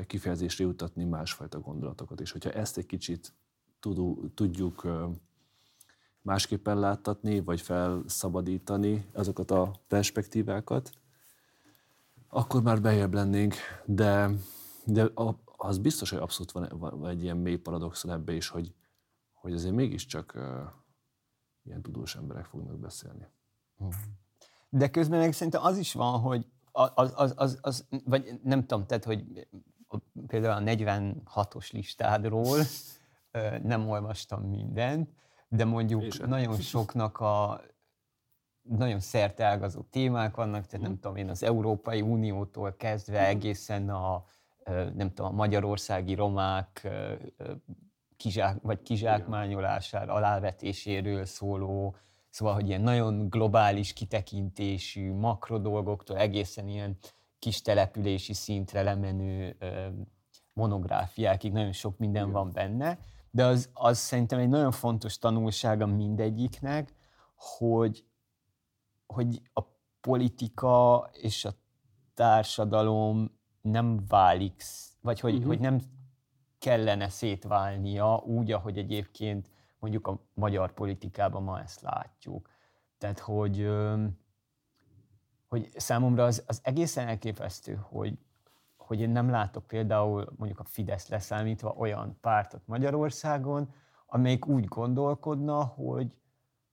Speaker 1: kifejezésre jutatni másfajta gondolatokat. És hogyha ezt egy kicsit tudjuk másképpen láttatni, vagy felszabadítani azokat a perspektívákat, akkor már bejebb lennénk, de, de az biztos, hogy abszolút van, van egy ilyen mély paradoxon ebbe is, hogy, hogy azért mégiscsak uh, ilyen tudós emberek fognak beszélni.
Speaker 2: De közben meg szerintem az is van, hogy az, az, az, az vagy nem tudom, tehát, hogy például a 46-os listádról nem olvastam mindent, de mondjuk nagyon soknak a nagyon ágazó témák vannak, tehát nem tudom én, az Európai Uniótól kezdve egészen a, nem tudom, a magyarországi romák kizsák, vagy kizsákmányolására, alávetéséről szóló, szóval, hogy ilyen nagyon globális kitekintésű makro dolgoktól egészen ilyen kis települési szintre lemenő monográfiákig nagyon sok minden Igen. van benne, de az, az szerintem egy nagyon fontos tanulsága mindegyiknek, hogy, hogy a politika és a társadalom nem válik, vagy hogy, uh-huh. hogy nem kellene szétválnia úgy, ahogy egyébként mondjuk a magyar politikában ma ezt látjuk. Tehát, hogy, hogy számomra az, az egészen elképesztő, hogy, hogy én nem látok például mondjuk a Fidesz leszámítva olyan pártot Magyarországon, amelyik úgy gondolkodna, hogy,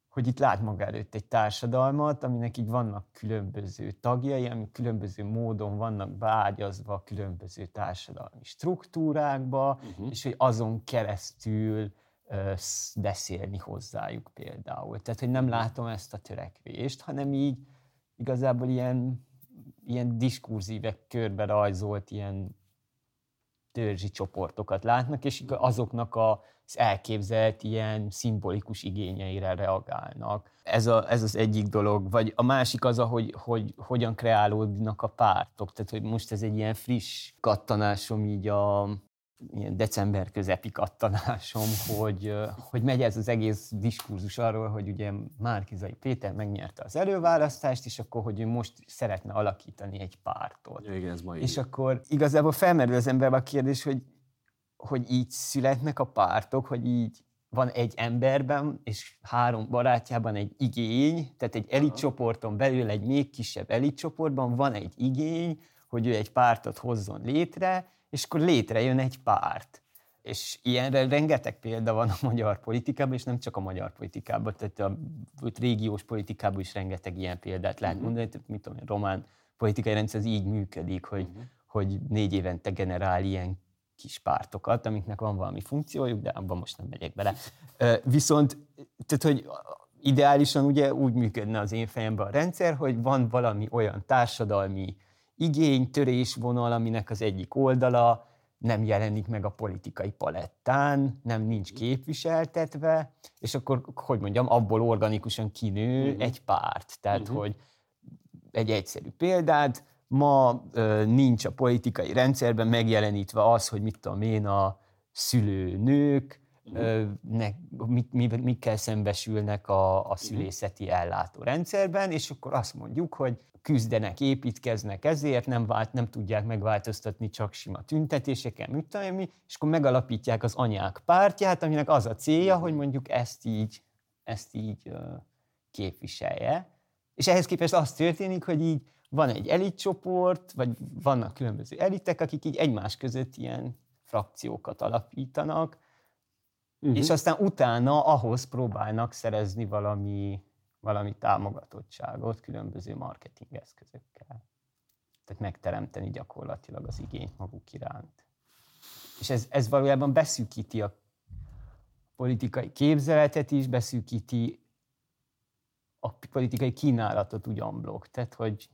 Speaker 2: hogy itt lát maga előtt egy társadalmat, aminek így vannak különböző tagjai, amik különböző módon vannak beágyazva különböző társadalmi struktúrákba, uh-huh. és hogy azon keresztül uh, beszélni hozzájuk például. Tehát, hogy nem mhm. látom ezt a törekvést, hanem így igazából ilyen, ilyen diskurzívek körbe rajzolt ilyen törzsi csoportokat látnak, és azoknak az elképzelt ilyen szimbolikus igényeire reagálnak. Ez, a, ez az egyik dolog. Vagy a másik az, hogy, hogy hogyan kreálódnak a pártok. Tehát, hogy most ez egy ilyen friss kattanásom így a ilyen december közepi kattanásom, hogy, hogy megy ez az egész diskurzus arról, hogy ugye Márkizai Péter megnyerte az előválasztást, és akkor, hogy ő most szeretne alakítani egy pártot.
Speaker 1: Ja, igen, ez ma
Speaker 2: és akkor igazából felmerül az emberbe a kérdés, hogy hogy így születnek a pártok, hogy így van egy emberben, és három barátjában egy igény, tehát egy elitcsoporton belül egy még kisebb elitcsoportban van egy igény, hogy ő egy pártot hozzon létre, és akkor létrejön egy párt. És ilyenre rengeteg példa van a magyar politikában, és nem csak a magyar politikában, tehát a régiós politikában is rengeteg ilyen példát lehet uh-huh. mondani, tehát mit tudom, a román politikai rendszer az így működik, hogy, uh-huh. hogy négy évente generál ilyen kis pártokat, amiknek van valami funkciójuk, de abban most nem megyek bele. Viszont, tehát, hogy ideálisan ugye úgy működne az én fejemben a rendszer, hogy van valami olyan társadalmi igény, törésvonal, aminek az egyik oldala nem jelenik meg a politikai palettán, nem nincs képviseltetve, és akkor, hogy mondjam, abból organikusan kinő uh-huh. egy párt. Tehát, uh-huh. hogy egy egyszerű példát, ma ö, nincs a politikai rendszerben megjelenítve az, hogy mit tudom én, a szülőnők, ö, ne, mit, mit, mikkel szembesülnek a, a mhm. szülészeti ellátó rendszerben, és akkor azt mondjuk, hogy küzdenek, építkeznek ezért, nem, vált, nem tudják megváltoztatni csak sima tüntetéseken, mit tudom és akkor megalapítják az anyák pártját, aminek az a célja, mhm. hogy mondjuk ezt így, ezt így képviselje. És ehhez képest az történik, hogy így van egy elitcsoport, vagy vannak különböző elitek, akik így egymás között ilyen frakciókat alapítanak, uh-huh. és aztán utána ahhoz próbálnak szerezni valami, valami támogatottságot különböző marketing eszközökkel. Tehát megteremteni gyakorlatilag az igényt maguk iránt. És ez, ez valójában beszűkíti a politikai képzeletet is, beszűkíti a politikai kínálatot ugyan blokk. Tehát, hogy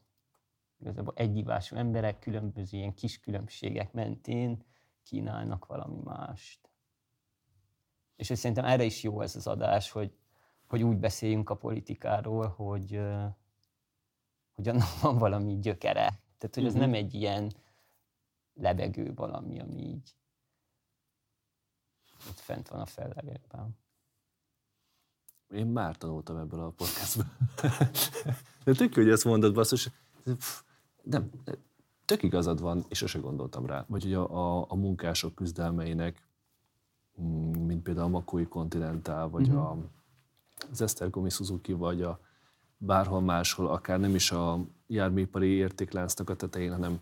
Speaker 2: igazából egyivású emberek különböző ilyen kis különbségek mentén kínálnak valami mást. És szerintem erre is jó ez az adás, hogy, hogy úgy beszéljünk a politikáról, hogy, hogy annak van valami gyökere. Tehát, hogy ez uh-huh. nem egy ilyen lebegő valami, ami így ott fent van a fellegekben.
Speaker 1: Én már tanultam ebből a podcastból. De tök hogy ezt mondod, basszus. Nem, tök igazad van, és sose gondoltam rá. Vagy hogy a, a, a munkások küzdelmeinek, mm, mint például a Makói Continental, vagy uh-huh. a, az Esztergomi Suzuki, vagy a bárhol máshol, akár nem is a járműipari értékláncnak a tetején, hanem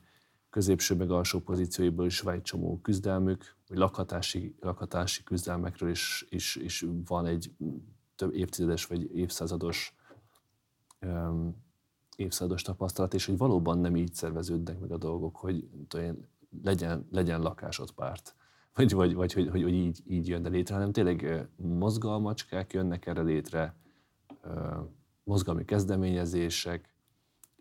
Speaker 1: középső meg alsó pozícióiból is van egy csomó küzdelmük, vagy lakhatási, lakhatási küzdelmekről is, is, is van egy több évtizedes vagy évszázados um, évszázados tapasztalat, és hogy valóban nem így szerveződnek meg a dolgok, hogy tudom, legyen, legyen lakásod párt, vagy, vagy, vagy hogy, hogy, hogy így, így jön létre, hanem tényleg mozgalmacskák jönnek erre létre, mozgalmi kezdeményezések,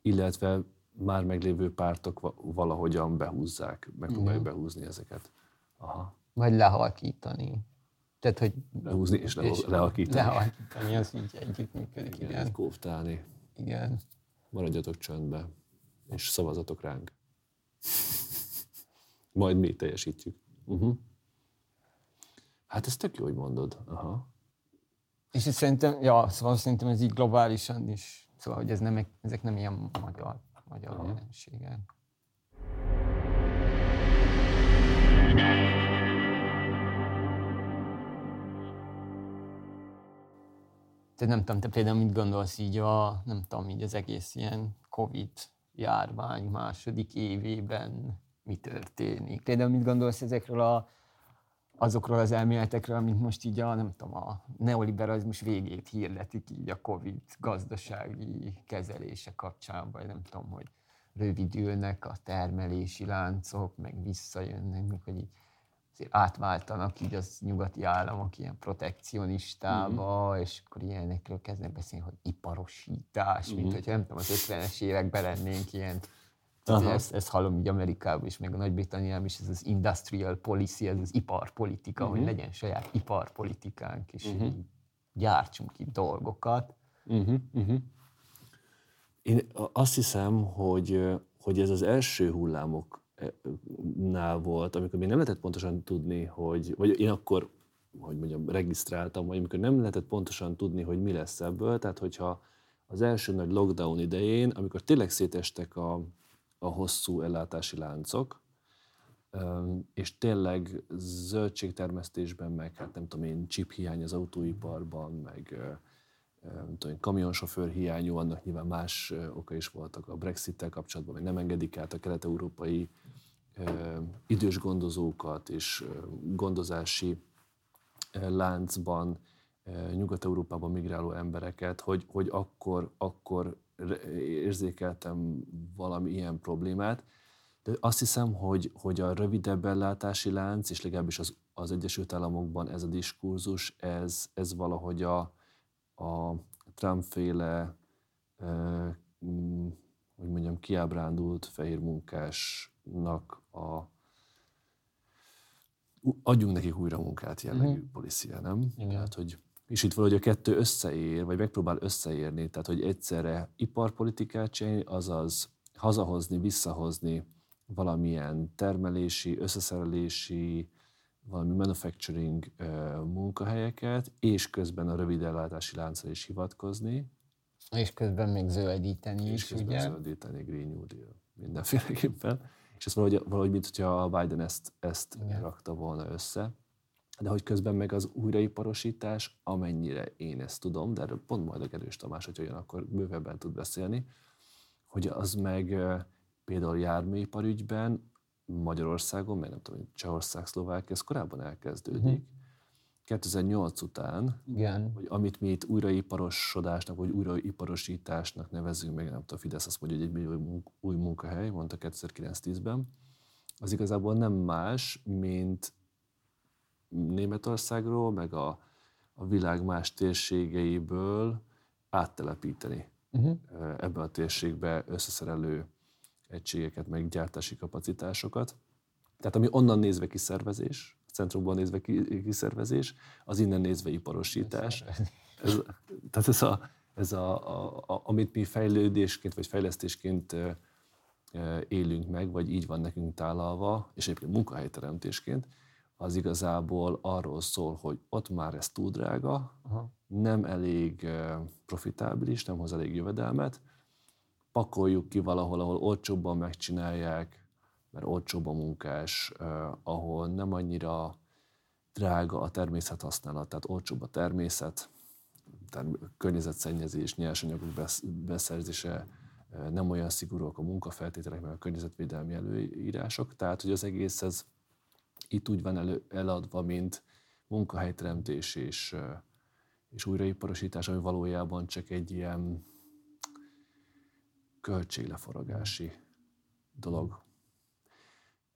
Speaker 1: illetve már meglévő pártok valahogyan behúzzák, megpróbálják uh-huh. behúzni ezeket.
Speaker 2: Aha. Vagy lehalkítani.
Speaker 1: Tehát, hogy... Lehúzni és, le, és lehalkítani.
Speaker 2: Lehalkítani, az így együttműködik, igen. igen.
Speaker 1: Kóftálni.
Speaker 2: Igen.
Speaker 1: Maradjatok csöndbe, és szavazatok ránk. Majd mi teljesítjük. Uh-huh. Hát ez tök jó, hogy mondod. Aha.
Speaker 2: És itt szerintem, ja, szóval szerintem ez így globálisan is, szóval, hogy ez nem, ezek nem ilyen magyar, magyar Aha. jelenségek. Te nem tudom, te például mit gondolsz így a, nem tudom, így az egész ilyen Covid járvány második évében mi történik? Például mit gondolsz ezekről a azokról az elméletekről, amit most így a, nem tudom, a neoliberalizmus végét hirdetik így a Covid gazdasági kezelése kapcsán, vagy nem tudom, hogy rövidülnek a termelési láncok, meg visszajönnek, meg hogy így azért átváltanak így az nyugati államok ilyen protekcionistába, mm-hmm. és akkor ilyenekről kezdnek beszélni, hogy iparosítás, mm-hmm. mint mhm. hogy nem tudom, az 50-es években lennénk ilyen ezt, ezt hallom így Amerikában is, meg a Nagy-Britanniában is, ez az industrial policy, ez az iparpolitika, uh-huh. hogy mhm. legyen saját iparpolitikánk, és uh-huh. így gyártsunk itt dolgokat. Uh-huh. Uh-huh.
Speaker 1: Én azt hiszem, hogy, hogy ez az első hullámoknál volt, amikor még nem lehetett pontosan tudni, hogy, vagy én akkor, hogy mondjam, regisztráltam, vagy amikor nem lehetett pontosan tudni, hogy mi lesz ebből, tehát hogyha az első nagy lockdown idején, amikor tényleg szétestek a, a hosszú ellátási láncok, és tényleg zöldségtermesztésben, meg hát nem tudom én, chip hiány az autóiparban, meg nem tudom, kamionsofőr hiányú, annak nyilván más oka is voltak a Brexit-tel kapcsolatban, meg nem engedik át a kelet-európai idős gondozókat és gondozási láncban Nyugat-Európában migráló embereket, hogy, hogy akkor, akkor érzékeltem valami ilyen problémát, de azt hiszem, hogy, hogy a rövidebb ellátási lánc, és legalábbis az, az Egyesült Államokban ez a diskurzus, ez, ez valahogy a, a Trump-féle, eh, hogy mondjam, kiábrándult fehér munkásnak a adjunk nekik újra munkát jellegű uh-huh. policia, nem? Igen. Tehát, hogy és itt valahogy a kettő összeér, vagy megpróbál összeérni, tehát hogy egyszerre iparpolitikát csinálni, azaz hazahozni, visszahozni valamilyen termelési, összeszerelési, valami manufacturing munkahelyeket, és közben a rövid ellátási láncra is hivatkozni.
Speaker 2: És közben még zöldíteni és is,
Speaker 1: közben ugye? zöldíteni, Green New Deal, mindenféleképpen. És ez valahogy, valahogy mint hogyha a Biden ezt, ezt rakta volna össze de hogy közben meg az újraiparosítás, amennyire én ezt tudom, de erről pont majd a Gerős Tamás, hogy olyan akkor bővebben tud beszélni, hogy az meg például járműiparügyben Magyarországon, meg nem tudom, Csehország, Szlovákia, ez korábban elkezdődik. Uh-huh. Mhm. 2008 után,
Speaker 2: Igen.
Speaker 1: hogy amit mi itt újraiparosodásnak, vagy újraiparosításnak nevezünk, meg nem tudom, Fidesz azt mondja, hogy egy millió új munkahely, mondta 2009-10-ben, az igazából nem más, mint Németországról, meg a, a világ más térségeiből áttelepíteni uh-huh. ebbe a térségbe összeszerelő egységeket, meg gyártási kapacitásokat. Tehát ami onnan nézve kiszervezés, a centrumban nézve kiszervezés, az innen nézve iparosítás. Ez, tehát ez, a, ez a, a, a, amit mi fejlődésként vagy fejlesztésként élünk meg, vagy így van nekünk tálalva, és egyébként munkahelyteremtésként, az igazából arról szól, hogy ott már ez túl drága, Aha. nem elég profitábilis, nem hoz elég jövedelmet, pakoljuk ki valahol, ahol olcsóbban megcsinálják, mert olcsóbb a munkás, ahol nem annyira drága a természet használat, tehát olcsóbb a természet, környezetszennyezés, nyersanyagok beszerzése, nem olyan szigorúak a munkafeltételek, meg a környezetvédelmi előírások, tehát hogy az egész ez itt úgy van elő, eladva, mint munkahelyteremtés és, és újraiparosítás, ami valójában csak egy ilyen költségleforgatási dolog.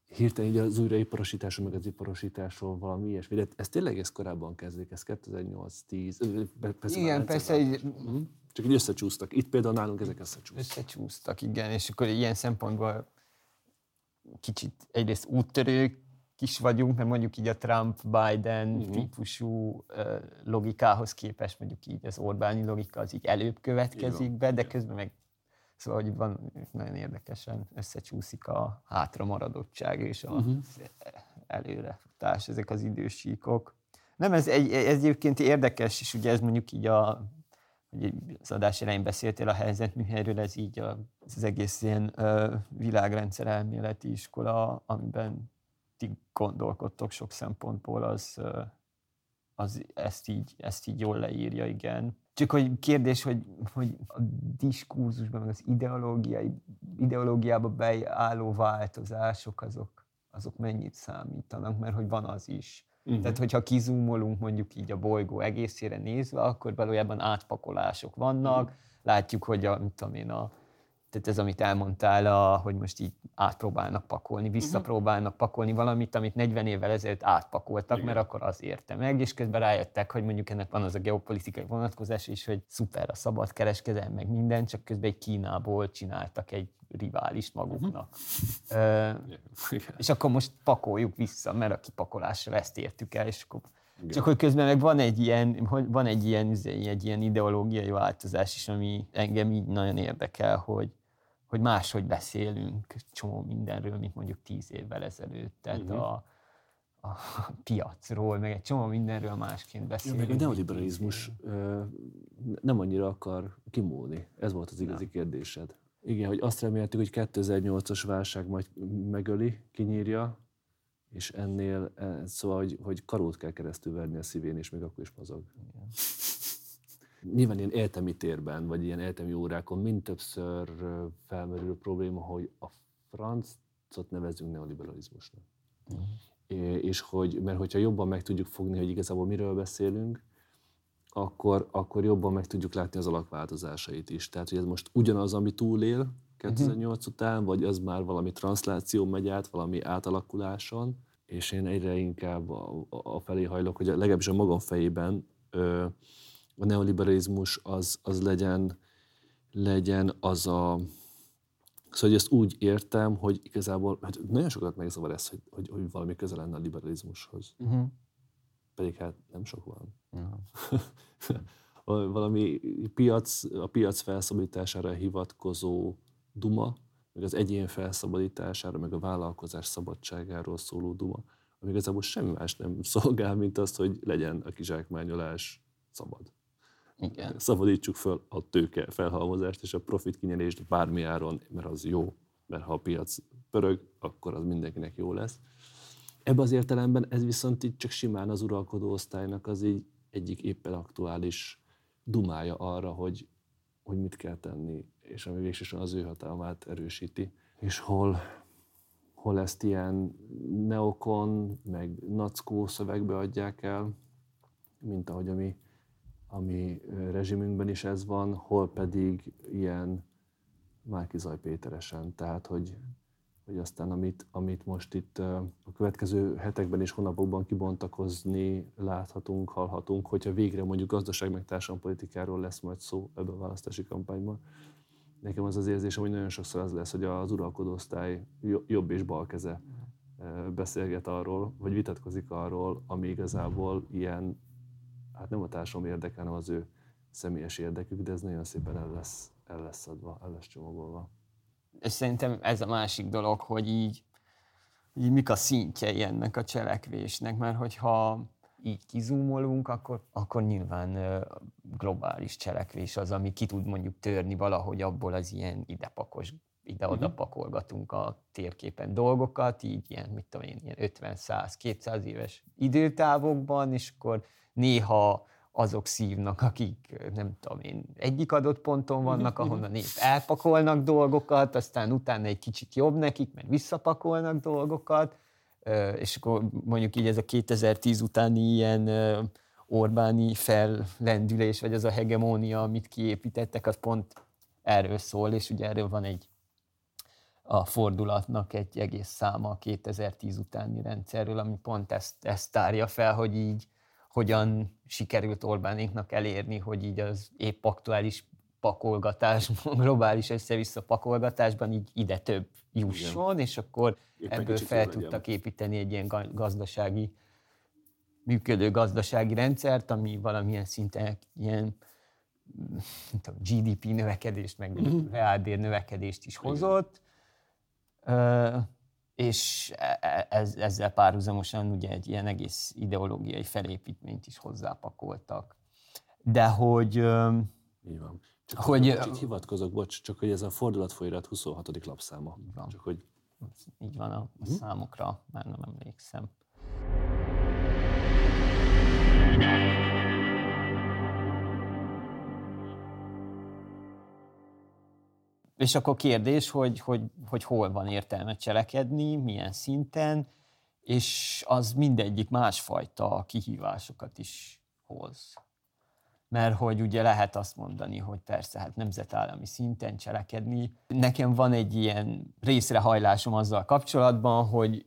Speaker 1: Hirtelen így az újraiparosításról, meg az iparosításról valami ilyesmi. De ez tényleg ez korábban kezdődik, ez 2008-10.
Speaker 2: Persze igen, persze. Így...
Speaker 1: Mhm. Csak így összecsúsztak. Itt például nálunk ezek összecsúsztak.
Speaker 2: Összecsúsztak, igen. És akkor ilyen szempontból kicsit egyrészt úttörők is vagyunk, mert mondjuk így a Trump-Biden uh-huh. típusú uh, logikához képest mondjuk így az Orbáni logika az így előbb következik be, de közben meg Szóval, hogy van, nagyon érdekesen összecsúszik a hátramaradottság és a uh-huh. előrefutás, ezek az idősíkok. Nem, ez, egy, ez egyébként érdekes, és ugye ez mondjuk így a, hogy az adás elején beszéltél a helyzetműhelyről, ez így a, az egész ilyen ö, világrendszer elméleti iskola, amiben ti gondolkodtok sok szempontból, az, az ezt, így, ezt így jól leírja, igen. Csak hogy kérdés, hogy, hogy a diskurzusban, meg az ideológiai, ideológiába beálló változások, azok, azok mennyit számítanak, mert hogy van az is. Uh-huh. Tehát, hogyha kizúmolunk mondjuk így a bolygó egészére nézve, akkor valójában átpakolások vannak. Uh-huh. Látjuk, hogy a, mit tudom én, a tehát ez, amit elmondtál, a, hogy most így átpróbálnak pakolni, mhm. visszapróbálnak pakolni valamit, amit 40 évvel ezelőtt átpakoltak, Igen. mert akkor az érte meg, és közben rájöttek, hogy mondjuk ennek van az a geopolitikai vonatkozás is, hogy szuper a szabad kereskedelem, meg minden, csak közben egy Kínából csináltak egy riválist maguknak. Uh-huh. Uh, és akkor most pakoljuk vissza, mert a kipakolásra ezt értük el, és akkor igen. Csak hogy közben meg van egy ilyen, van egy ilyen, egy ilyen ideológiai változás is, ami engem így nagyon érdekel, hogy, hogy máshogy beszélünk csomó mindenről, mint mondjuk tíz évvel ezelőtt. Tehát uh-huh. a, a piacról, meg egy csomó mindenről másként beszélünk. Ja,
Speaker 1: meg a neoliberalizmus nem annyira akar kimúlni. Ez volt az igazi kérdésed. Igen, hogy azt reméltük, hogy 2008-as válság majd megöli, kinyírja, és ennél, e, szóval, hogy, hogy karót kell keresztül verni a szívén, és még akkor is mozog. Igen nyilván ilyen éltemi térben, vagy ilyen éltemi órákon mind többször felmerül probléma, hogy a francot nevezünk neoliberalizmusnak. Uh-huh. És hogy, mert hogyha jobban meg tudjuk fogni, hogy igazából miről beszélünk, akkor, akkor jobban meg tudjuk látni az alakváltozásait is. Tehát, hogy ez most ugyanaz, ami túlél 2008 uh-huh. Mhm. után, vagy az már valami transzláció megy át, valami átalakuláson, és én egyre inkább a, a felé hajlok, hogy legalábbis a magam fejében ö, a neoliberalizmus az, az legyen, legyen az a... Szóval, hogy ezt úgy értem, hogy igazából hát nagyon sokat megzavar ez, hogy, hogy, hogy valami közel lenne a liberalizmushoz. Uh-huh. Pedig hát nem sok van. Uh-huh. valami piac, a piac felszabadítására hivatkozó duma, meg az egyén felszabadítására, meg a vállalkozás szabadságáról szóló duma, ami igazából semmi más nem szolgál, mint az, hogy legyen a kizsákmányolás szabad. Igen. Szabadítsuk fel a tőke felhalmozást és a profit kinyerést bármi áron, mert az jó, mert ha a piac pörög, akkor az mindenkinek jó lesz. Ebben az értelemben ez viszont így csak simán az uralkodó osztálynak az így egyik éppen aktuális dumája arra, hogy, hogy mit kell tenni, és ami végsősorban az ő hatalmát erősíti. És hol, hol ezt ilyen neokon, meg nackó szövegbe adják el, mint ahogy a mi ami rezsimünkben is ez van, hol pedig ilyen Márkizaj Péteresen. Tehát, hogy, hogy aztán amit, amit most itt a következő hetekben és hónapokban kibontakozni láthatunk, hallhatunk, hogyha végre mondjuk gazdaság meg társadalompolitikáról lesz majd szó ebben a választási kampányban. Nekem az az érzésem, hogy nagyon sokszor az lesz, hogy az uralkodó osztály jobb és bal keze beszélget arról, vagy vitatkozik arról, ami igazából ilyen, hát nem a társadalom érdeke, hanem az ő személyes érdekük, de ez nagyon szépen el lesz, el lesz adva, el lesz csomagolva.
Speaker 2: És szerintem ez a másik dolog, hogy így, így mik a szintjei ennek a cselekvésnek, mert hogyha így kizúmolunk, akkor, akkor nyilván globális cselekvés az, ami ki tud mondjuk törni valahogy abból az ilyen idepakos ide-oda mhm. pakolgatunk a térképen dolgokat, így ilyen, mit tudom én, ilyen 50-100-200 éves időtávokban, és akkor néha azok szívnak, akik nem tudom én, egyik adott ponton vannak, ahonnan épp elpakolnak dolgokat, aztán utána egy kicsit jobb nekik, mert visszapakolnak dolgokat, és akkor mondjuk így ez a 2010 utáni ilyen Orbáni fellendülés, vagy az a hegemónia, amit kiépítettek, az pont erről szól, és ugye erről van egy a fordulatnak egy egész száma a 2010 utáni rendszerről, ami pont ezt, ezt tárja fel, hogy így hogyan sikerült Orbánéknak elérni, hogy így az épp aktuális pakolgatás, globális össze-vissza pakolgatásban így ide több jusson, Igen. és akkor Épp ebből fel tudtak építeni egy ilyen gazdasági, működő gazdasági rendszert, ami valamilyen szinten ilyen tudom, GDP növekedést, meg uh-huh. reálbér növekedést is hozott, és e, e, ez, ezzel párhuzamosan ugye egy ilyen egész ideológiai felépítményt is hozzápakoltak. De hogy...
Speaker 1: Így van. Csak hogy, hogy hivatkozok, bocs, csak hogy ez a fordulatfolyirat 26. lapszáma.
Speaker 2: Így van.
Speaker 1: Csak hogy...
Speaker 2: Így van a, a hm? számokra, már nem emlékszem. És akkor kérdés, hogy, hogy, hogy hol van értelme cselekedni, milyen szinten, és az mindegyik másfajta kihívásokat is hoz. Mert hogy ugye lehet azt mondani, hogy persze, hát nemzetállami szinten cselekedni. Nekem van egy ilyen részrehajlásom azzal kapcsolatban, hogy,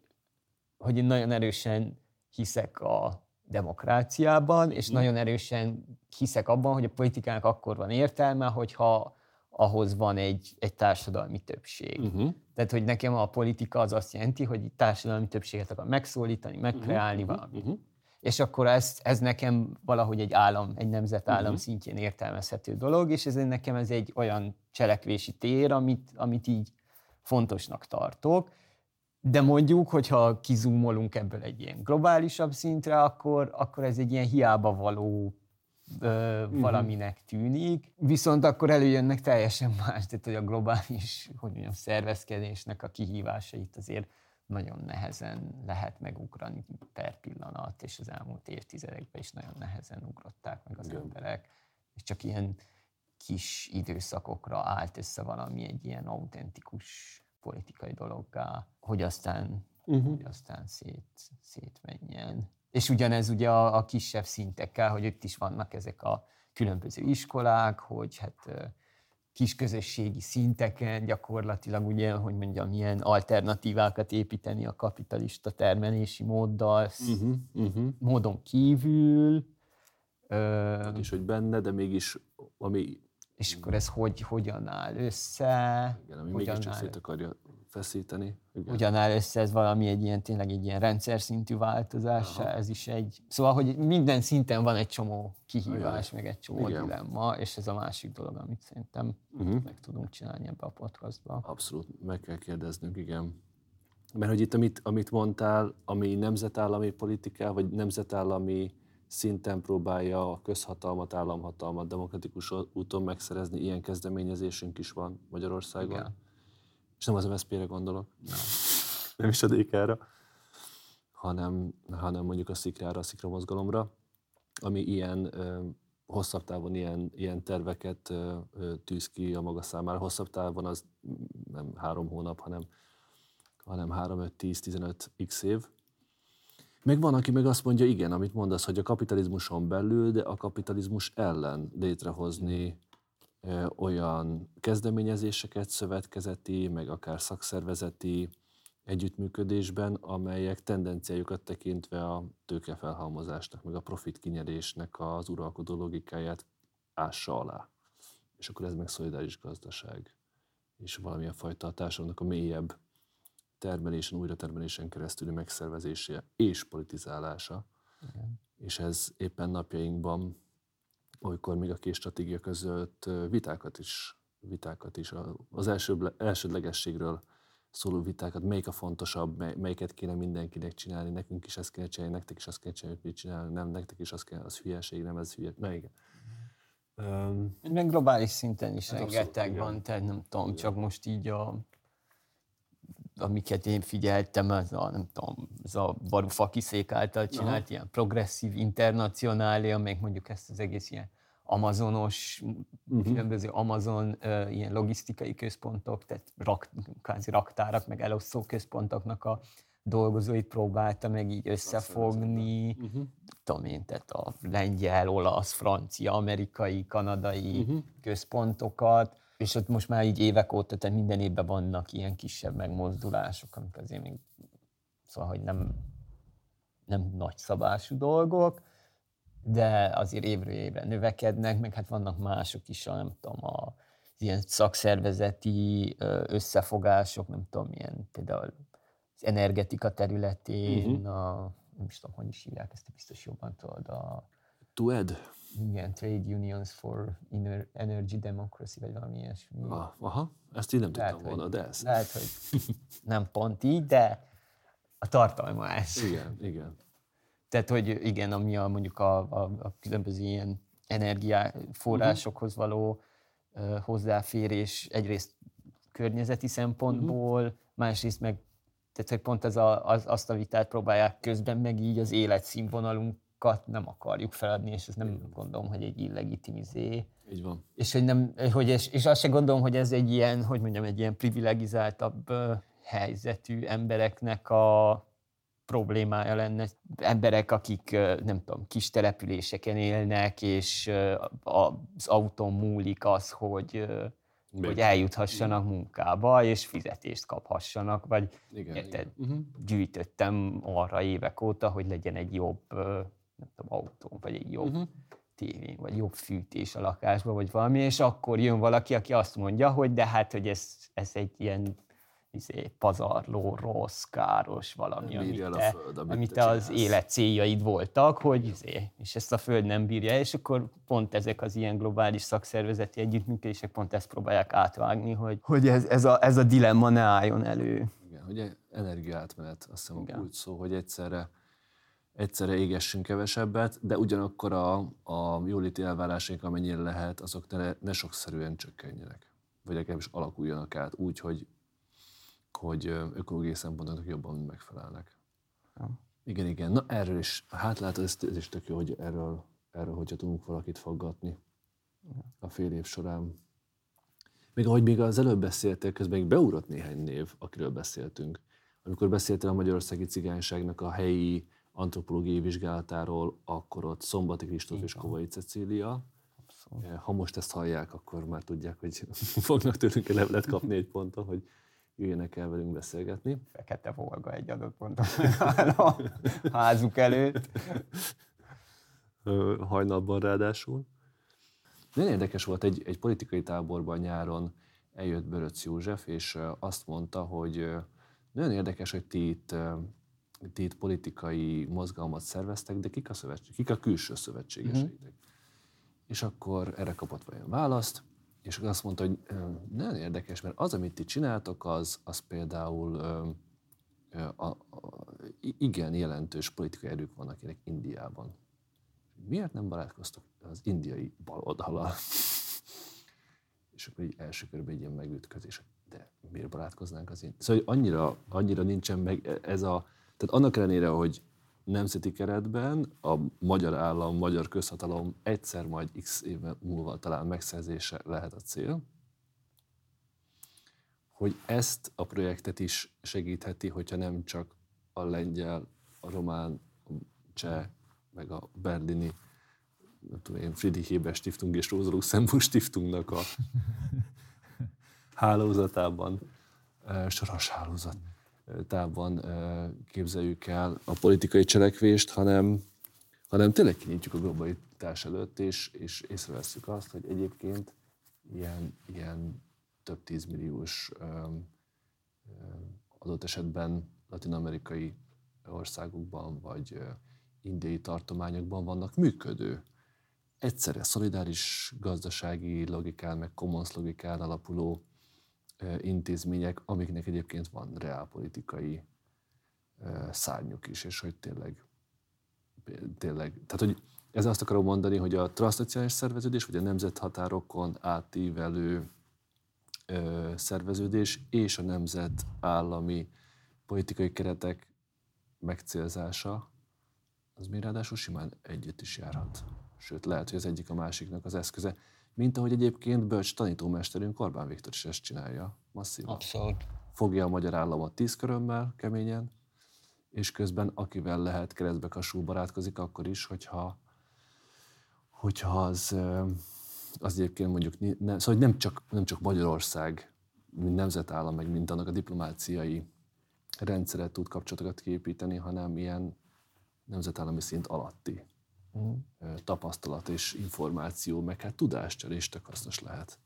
Speaker 2: hogy én nagyon erősen hiszek a demokráciában, és mm. nagyon erősen hiszek abban, hogy a politikának akkor van értelme, hogyha ahhoz van egy, egy társadalmi többség. Uh-huh. Tehát, hogy nekem a politika az azt jelenti, hogy társadalmi többséget akar megszólítani, megkreálni uh-huh. valamit. Uh-huh. És akkor ez, ez nekem valahogy egy állam, egy nemzetállam uh-huh. szintjén értelmezhető dolog, és ez nekem ez egy olyan cselekvési tér, amit, amit így fontosnak tartok. De mondjuk, hogyha kizúmolunk ebből egy ilyen globálisabb szintre, akkor, akkor ez egy ilyen hiába való ö, uh-huh. valaminek tűnik, viszont akkor előjönnek teljesen más, tehát hogy a globális hogy mondjam, szervezkedésnek a kihívásait azért nagyon nehezen lehet megugrani per pillanat, és az elmúlt évtizedekben is nagyon nehezen ugrották meg az Igen. emberek, és csak ilyen kis időszakokra állt össze valami egy ilyen autentikus politikai dologgá, hogy aztán, uh-huh. hogy aztán szét, szétmenjen. És ugyanez ugye a, a kisebb szintekkel, hogy itt is vannak ezek a különböző iskolák, hogy hát kis közösségi szinteken gyakorlatilag ugye, hogy mondjam, milyen alternatívákat építeni a kapitalista termelési móddal, uh-huh, uh-huh. módon kívül.
Speaker 1: Tehát is, hogy benne, de mégis ami...
Speaker 2: És akkor ez hogy, hogyan áll össze?
Speaker 1: Igen, ami mégiscsak szét akarja feszíteni.
Speaker 2: Igen. Ugyanáll össze ez valami egy ilyen, tényleg egy ilyen rendszer szintű változás, Aha. ez is egy... Szóval, hogy minden szinten van egy csomó kihívás, Igen. meg egy csomó Igen. dilemma, és ez a másik dolog, amit szerintem uh-huh. meg tudunk csinálni ebbe a podcastba.
Speaker 1: Abszolút, meg kell kérdeznünk, igen. Mert hogy itt, amit, amit mondtál, ami nemzetállami politika, vagy nemzetállami szinten próbálja a közhatalmat, államhatalmat demokratikus úton megszerezni, ilyen kezdeményezésünk is van Magyarországon. Igen és nem az MSZP-re gondolok, nem, nem is a DK-ra, hanem, hanem mondjuk a szikrára, a szikra mozgalomra, ami ilyen ö, hosszabb távon ilyen, ilyen terveket ö, ö, tűz ki a maga számára. Hosszabb távon az nem három hónap, hanem, hanem 3, 5, 10, 15 x év. Meg van, aki meg azt mondja, igen, amit mondasz, hogy a kapitalizmuson belül, de a kapitalizmus ellen létrehozni olyan kezdeményezéseket szövetkezeti, meg akár szakszervezeti együttműködésben, amelyek tendenciájukat tekintve a tőkefelhalmozásnak, meg a profit kinyerésnek az uralkodó logikáját ássa alá. És akkor ez meg szolidáris gazdaság. És valamilyen fajta a társadalomnak a mélyebb termelésen, újratermelésen keresztüli megszervezése és politizálása. Igen. És ez éppen napjainkban, olykor még a két stratégia között vitákat is, vitákat is az első, elsődlegességről szóló vitákat, melyik a fontosabb, melyiket kéne mindenkinek csinálni, nekünk is ezt kéne csinálni, nektek is azt kéne csinálni, mit csinálni, nem, nektek is azt kéne, az hülyeség, nem ez hülye. Na igen.
Speaker 2: Um, Meg globális szinten is hát rengeteg abszolút, van, tehát nem tudom, igen. csak most így a amiket én figyeltem, az a, nem tudom, az a Varoufakis által csinált Aha. ilyen progresszív internacionália, még mondjuk ezt az egész ilyen amazonos, uh-huh. különböző Amazon uh, ilyen logisztikai központok, tehát rak, kázi raktárak, meg elosztó központoknak a dolgozóit próbálta meg így összefogni, uh-huh. tudom én, tehát a lengyel, olasz, francia, amerikai, kanadai uh-huh. központokat, és ott most már így évek óta, tehát minden évben vannak ilyen kisebb megmozdulások, amik azért még, szóval, hogy nem, nem nagy szabású dolgok, de azért évről évre növekednek, meg hát vannak mások is, a, nem tudom, a, ilyen szakszervezeti összefogások, nem tudom, ilyen például az energetika területén, uh-huh. a, nem is tudom, hogy is hívják, ezt biztos jobban tudod, a...
Speaker 1: TUED?
Speaker 2: Igen, Trade Unions for Energy Democracy, vagy valami ilyesmi.
Speaker 1: Ah, aha, ezt így nem lehet, tudtam volna, de ez.
Speaker 2: Lehet, hogy nem pont így, de a tartalma ez.
Speaker 1: Igen, igen.
Speaker 2: Tehát, hogy igen, ami a, mondjuk a, a, a különböző ilyen energiaforrásokhoz való uh, hozzáférés egyrészt környezeti szempontból, uh-huh. másrészt meg tehát, hogy pont ez a, az, azt a vitát próbálják közben meg így az életszínvonalunkat nem akarjuk feladni, és ez nem gondolom, hogy egy illegitimizé.
Speaker 1: Így van.
Speaker 2: És, hogy nem, hogy és, és azt sem gondolom, hogy ez egy ilyen, hogy mondjam, egy ilyen privilegizáltabb helyzetű embereknek a, problémája lenne. Emberek, akik nem tudom, kis településeken élnek, és az autón múlik az, hogy, hogy eljuthassanak igen. munkába, és fizetést kaphassanak, vagy igen, érted, igen. Uh-huh. gyűjtöttem arra évek óta, hogy legyen egy jobb nem tudom, autó, vagy egy jobb uh-huh. tévé, vagy jobb fűtés a lakásba, vagy valami, és akkor jön valaki, aki azt mondja, hogy de hát, hogy ez, ez egy ilyen izé, pazarló, rossz, káros valami, nem amit, te, föld, amit, amit te, te az élet céljaid voltak, hogy izé, és ezt a föld nem bírja, és akkor pont ezek az ilyen globális szakszervezeti együttműködések pont ezt próbálják átvágni, hogy, hogy ez, ez, a, ez a dilemma ne álljon elő.
Speaker 1: Igen, hogy energiátmenet, azt hiszem Igen. úgy szó, hogy egyszerre egyszerre égessünk kevesebbet, de ugyanakkor a, a jóléti elvárásaink, amennyire lehet, azok ne, ne sokszerűen csökkenjenek. Vagy legalábbis alakuljanak át úgy, hogy hogy ökológiai szempontoknak jobban megfelelnek. Ja. Igen, igen. Na erről is, hát látod, ez, ez is tök jó, hogy erről, erről hogyha tudunk valakit faggatni a fél év során. Még ahogy még az előbb beszéltél, közben még beugrott néhány név, akiről beszéltünk. Amikor beszéltél a magyarországi cigányságnak a helyi antropológiai vizsgálatáról, akkor ott Szombati Kristóf és Kovai Cecília. Abszolút. Ha most ezt hallják, akkor már tudják, hogy fognak tőlünk levelet kapni egy ponton, hogy jöjjenek el velünk beszélgetni.
Speaker 2: Fekete Volga egy adott ponton a házuk előtt.
Speaker 1: Hajnalban ráadásul. Nagyon érdekes volt, egy, egy politikai táborban nyáron eljött Böröc József, és azt mondta, hogy nagyon érdekes, hogy ti itt, itt politikai mozgalmat szerveztek, de kik a, szövetség, kik a külső szövetségeseitek? Mm-hmm. És akkor erre kapott vajon választ, és azt mondta, hogy nagyon érdekes, mert az, amit ti csináltok, az, az például a, a, igen jelentős politikai erők vannak akinek Indiában. Miért nem barátkoztok az indiai baloldalal? és akkor így első körben egy ilyen megütközés, de miért barátkoznánk az én? Szóval annyira, annyira nincsen meg e, ez a... Tehát annak ellenére, hogy nemzeti keretben a magyar állam, magyar közhatalom egyszer majd x éve múlva talán megszerzése lehet a cél, hogy ezt a projektet is segítheti, hogyha nem csak a lengyel, a román, a cseh, meg a berlini, nem tudom én, Friedrich Heber Stiftung és Rosa Luxemburg Stiftungnak a hálózatában, soros hálózat távban képzeljük el a politikai cselekvést, hanem, hanem tényleg kinyitjuk a globalitás előtt, és, és észreveszünk azt, hogy egyébként ilyen, ilyen több tízmilliós adott esetben latin-amerikai országokban vagy indiai tartományokban vannak működő, egyszerre szolidáris gazdasági logikán, meg commons logikán alapuló intézmények, amiknek egyébként van reálpolitikai szárnyuk is, és hogy tényleg, tényleg, tehát hogy ez azt akarom mondani, hogy a transznacionális szerveződés, vagy a nemzethatárokon átívelő ö, szerveződés és a nemzetállami politikai keretek megcélzása, az még ráadásul simán együtt is járhat. Sőt, lehet, hogy az egyik a másiknak az eszköze. Mint ahogy egyébként bölcs tanítómesterünk Orbán Viktor is ezt csinálja masszívan.
Speaker 2: Abszolút.
Speaker 1: Fogja a magyar államot tíz körömmel keményen, és közben akivel lehet keresztbe kasul barátkozik, akkor is, hogyha, hogyha az, az egyébként mondjuk, ne, szóval nem csak, nem csak Magyarország, mint nemzetállam, meg mint annak a diplomáciai rendszeret tud kapcsolatokat képíteni, hanem ilyen nemzetállami szint alatti tapasztalat és információ, meg hát tudáscserés tök hasznos lehet.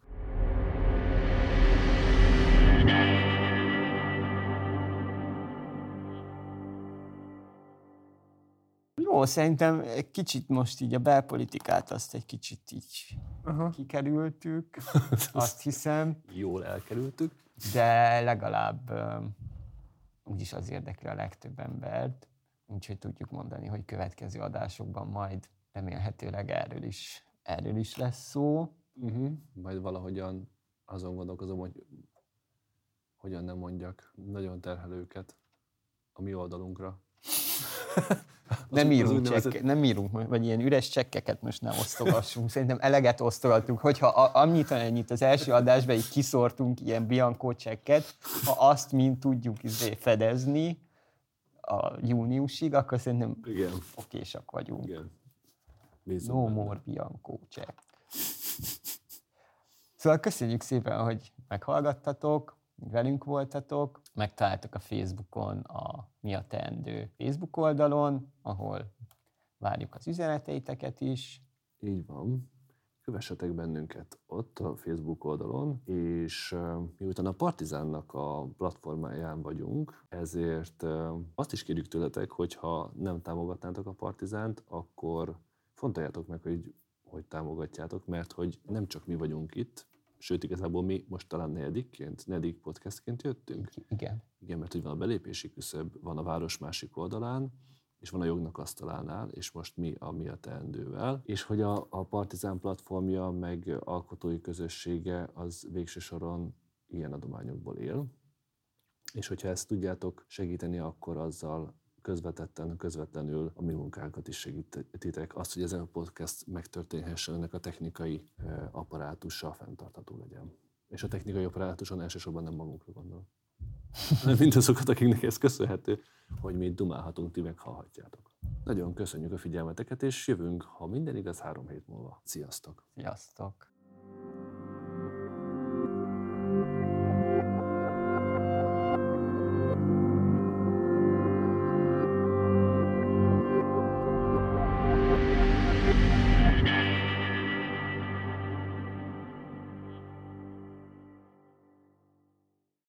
Speaker 2: Jó, szerintem egy kicsit most így a belpolitikát azt egy kicsit így Aha. kikerültük, azt hiszem.
Speaker 1: Jól elkerültük.
Speaker 2: De legalább úgyis az érdekli a legtöbb embert, úgyhogy tudjuk mondani, hogy következő adásokban majd remélhetőleg erről is, erről is lesz szó.
Speaker 1: Uh-huh. Majd valahogyan azon gondolkozom, hogy hogyan nem mondjak nagyon terhelőket a mi oldalunkra.
Speaker 2: nem, írunk csekk, nem írunk, vagy ilyen üres csekkeket most nem osztogassunk. Szerintem eleget osztogatunk, hogyha annyit, annyit az első adásban így kiszortunk ilyen Bianco csekket, ha azt mind tudjuk izé fedezni a júniusig, akkor szerintem Igen. okésak vagyunk. Igen. no benne. more Bianco csekk. Szóval köszönjük szépen, hogy meghallgattatok, velünk voltatok. Megtaláltok a Facebookon a Mi a Teendő Facebook oldalon, ahol várjuk az üzeneteiteket is.
Speaker 1: Így van. Kövessetek bennünket ott a Facebook oldalon, és miután a Partizánnak a platformáján vagyunk, ezért azt is kérjük tőletek, hogy ha nem támogatnátok a Partizánt, akkor fontoljátok meg, hogy hogy támogatjátok, mert hogy nem csak mi vagyunk itt, Sőt, igazából mi most talán negyedikként, negyedik podcastként jöttünk.
Speaker 2: Igen.
Speaker 1: Igen, mert hogy van a belépési küszöb, van a város másik oldalán, és van a jognak asztalánál, és most mi a mi a teendővel, és hogy a, a Partizán platformja, meg alkotói közössége az végső soron ilyen adományokból él. És hogyha ezt tudjátok segíteni, akkor azzal közvetetten, közvetlenül a mi munkánkat is segítitek. Azt, hogy ez a podcast megtörténhessen, ennek a technikai apparátusa fenntartható legyen. És a technikai apparátuson elsősorban nem magunkra gondolok. Mint azokat, akiknek ez köszönhető, hogy mi dumálhatunk, ti meghallhatjátok. Nagyon köszönjük a figyelmeteket, és jövünk, ha minden igaz, három hét múlva. Sziasztok!
Speaker 2: Sziasztok!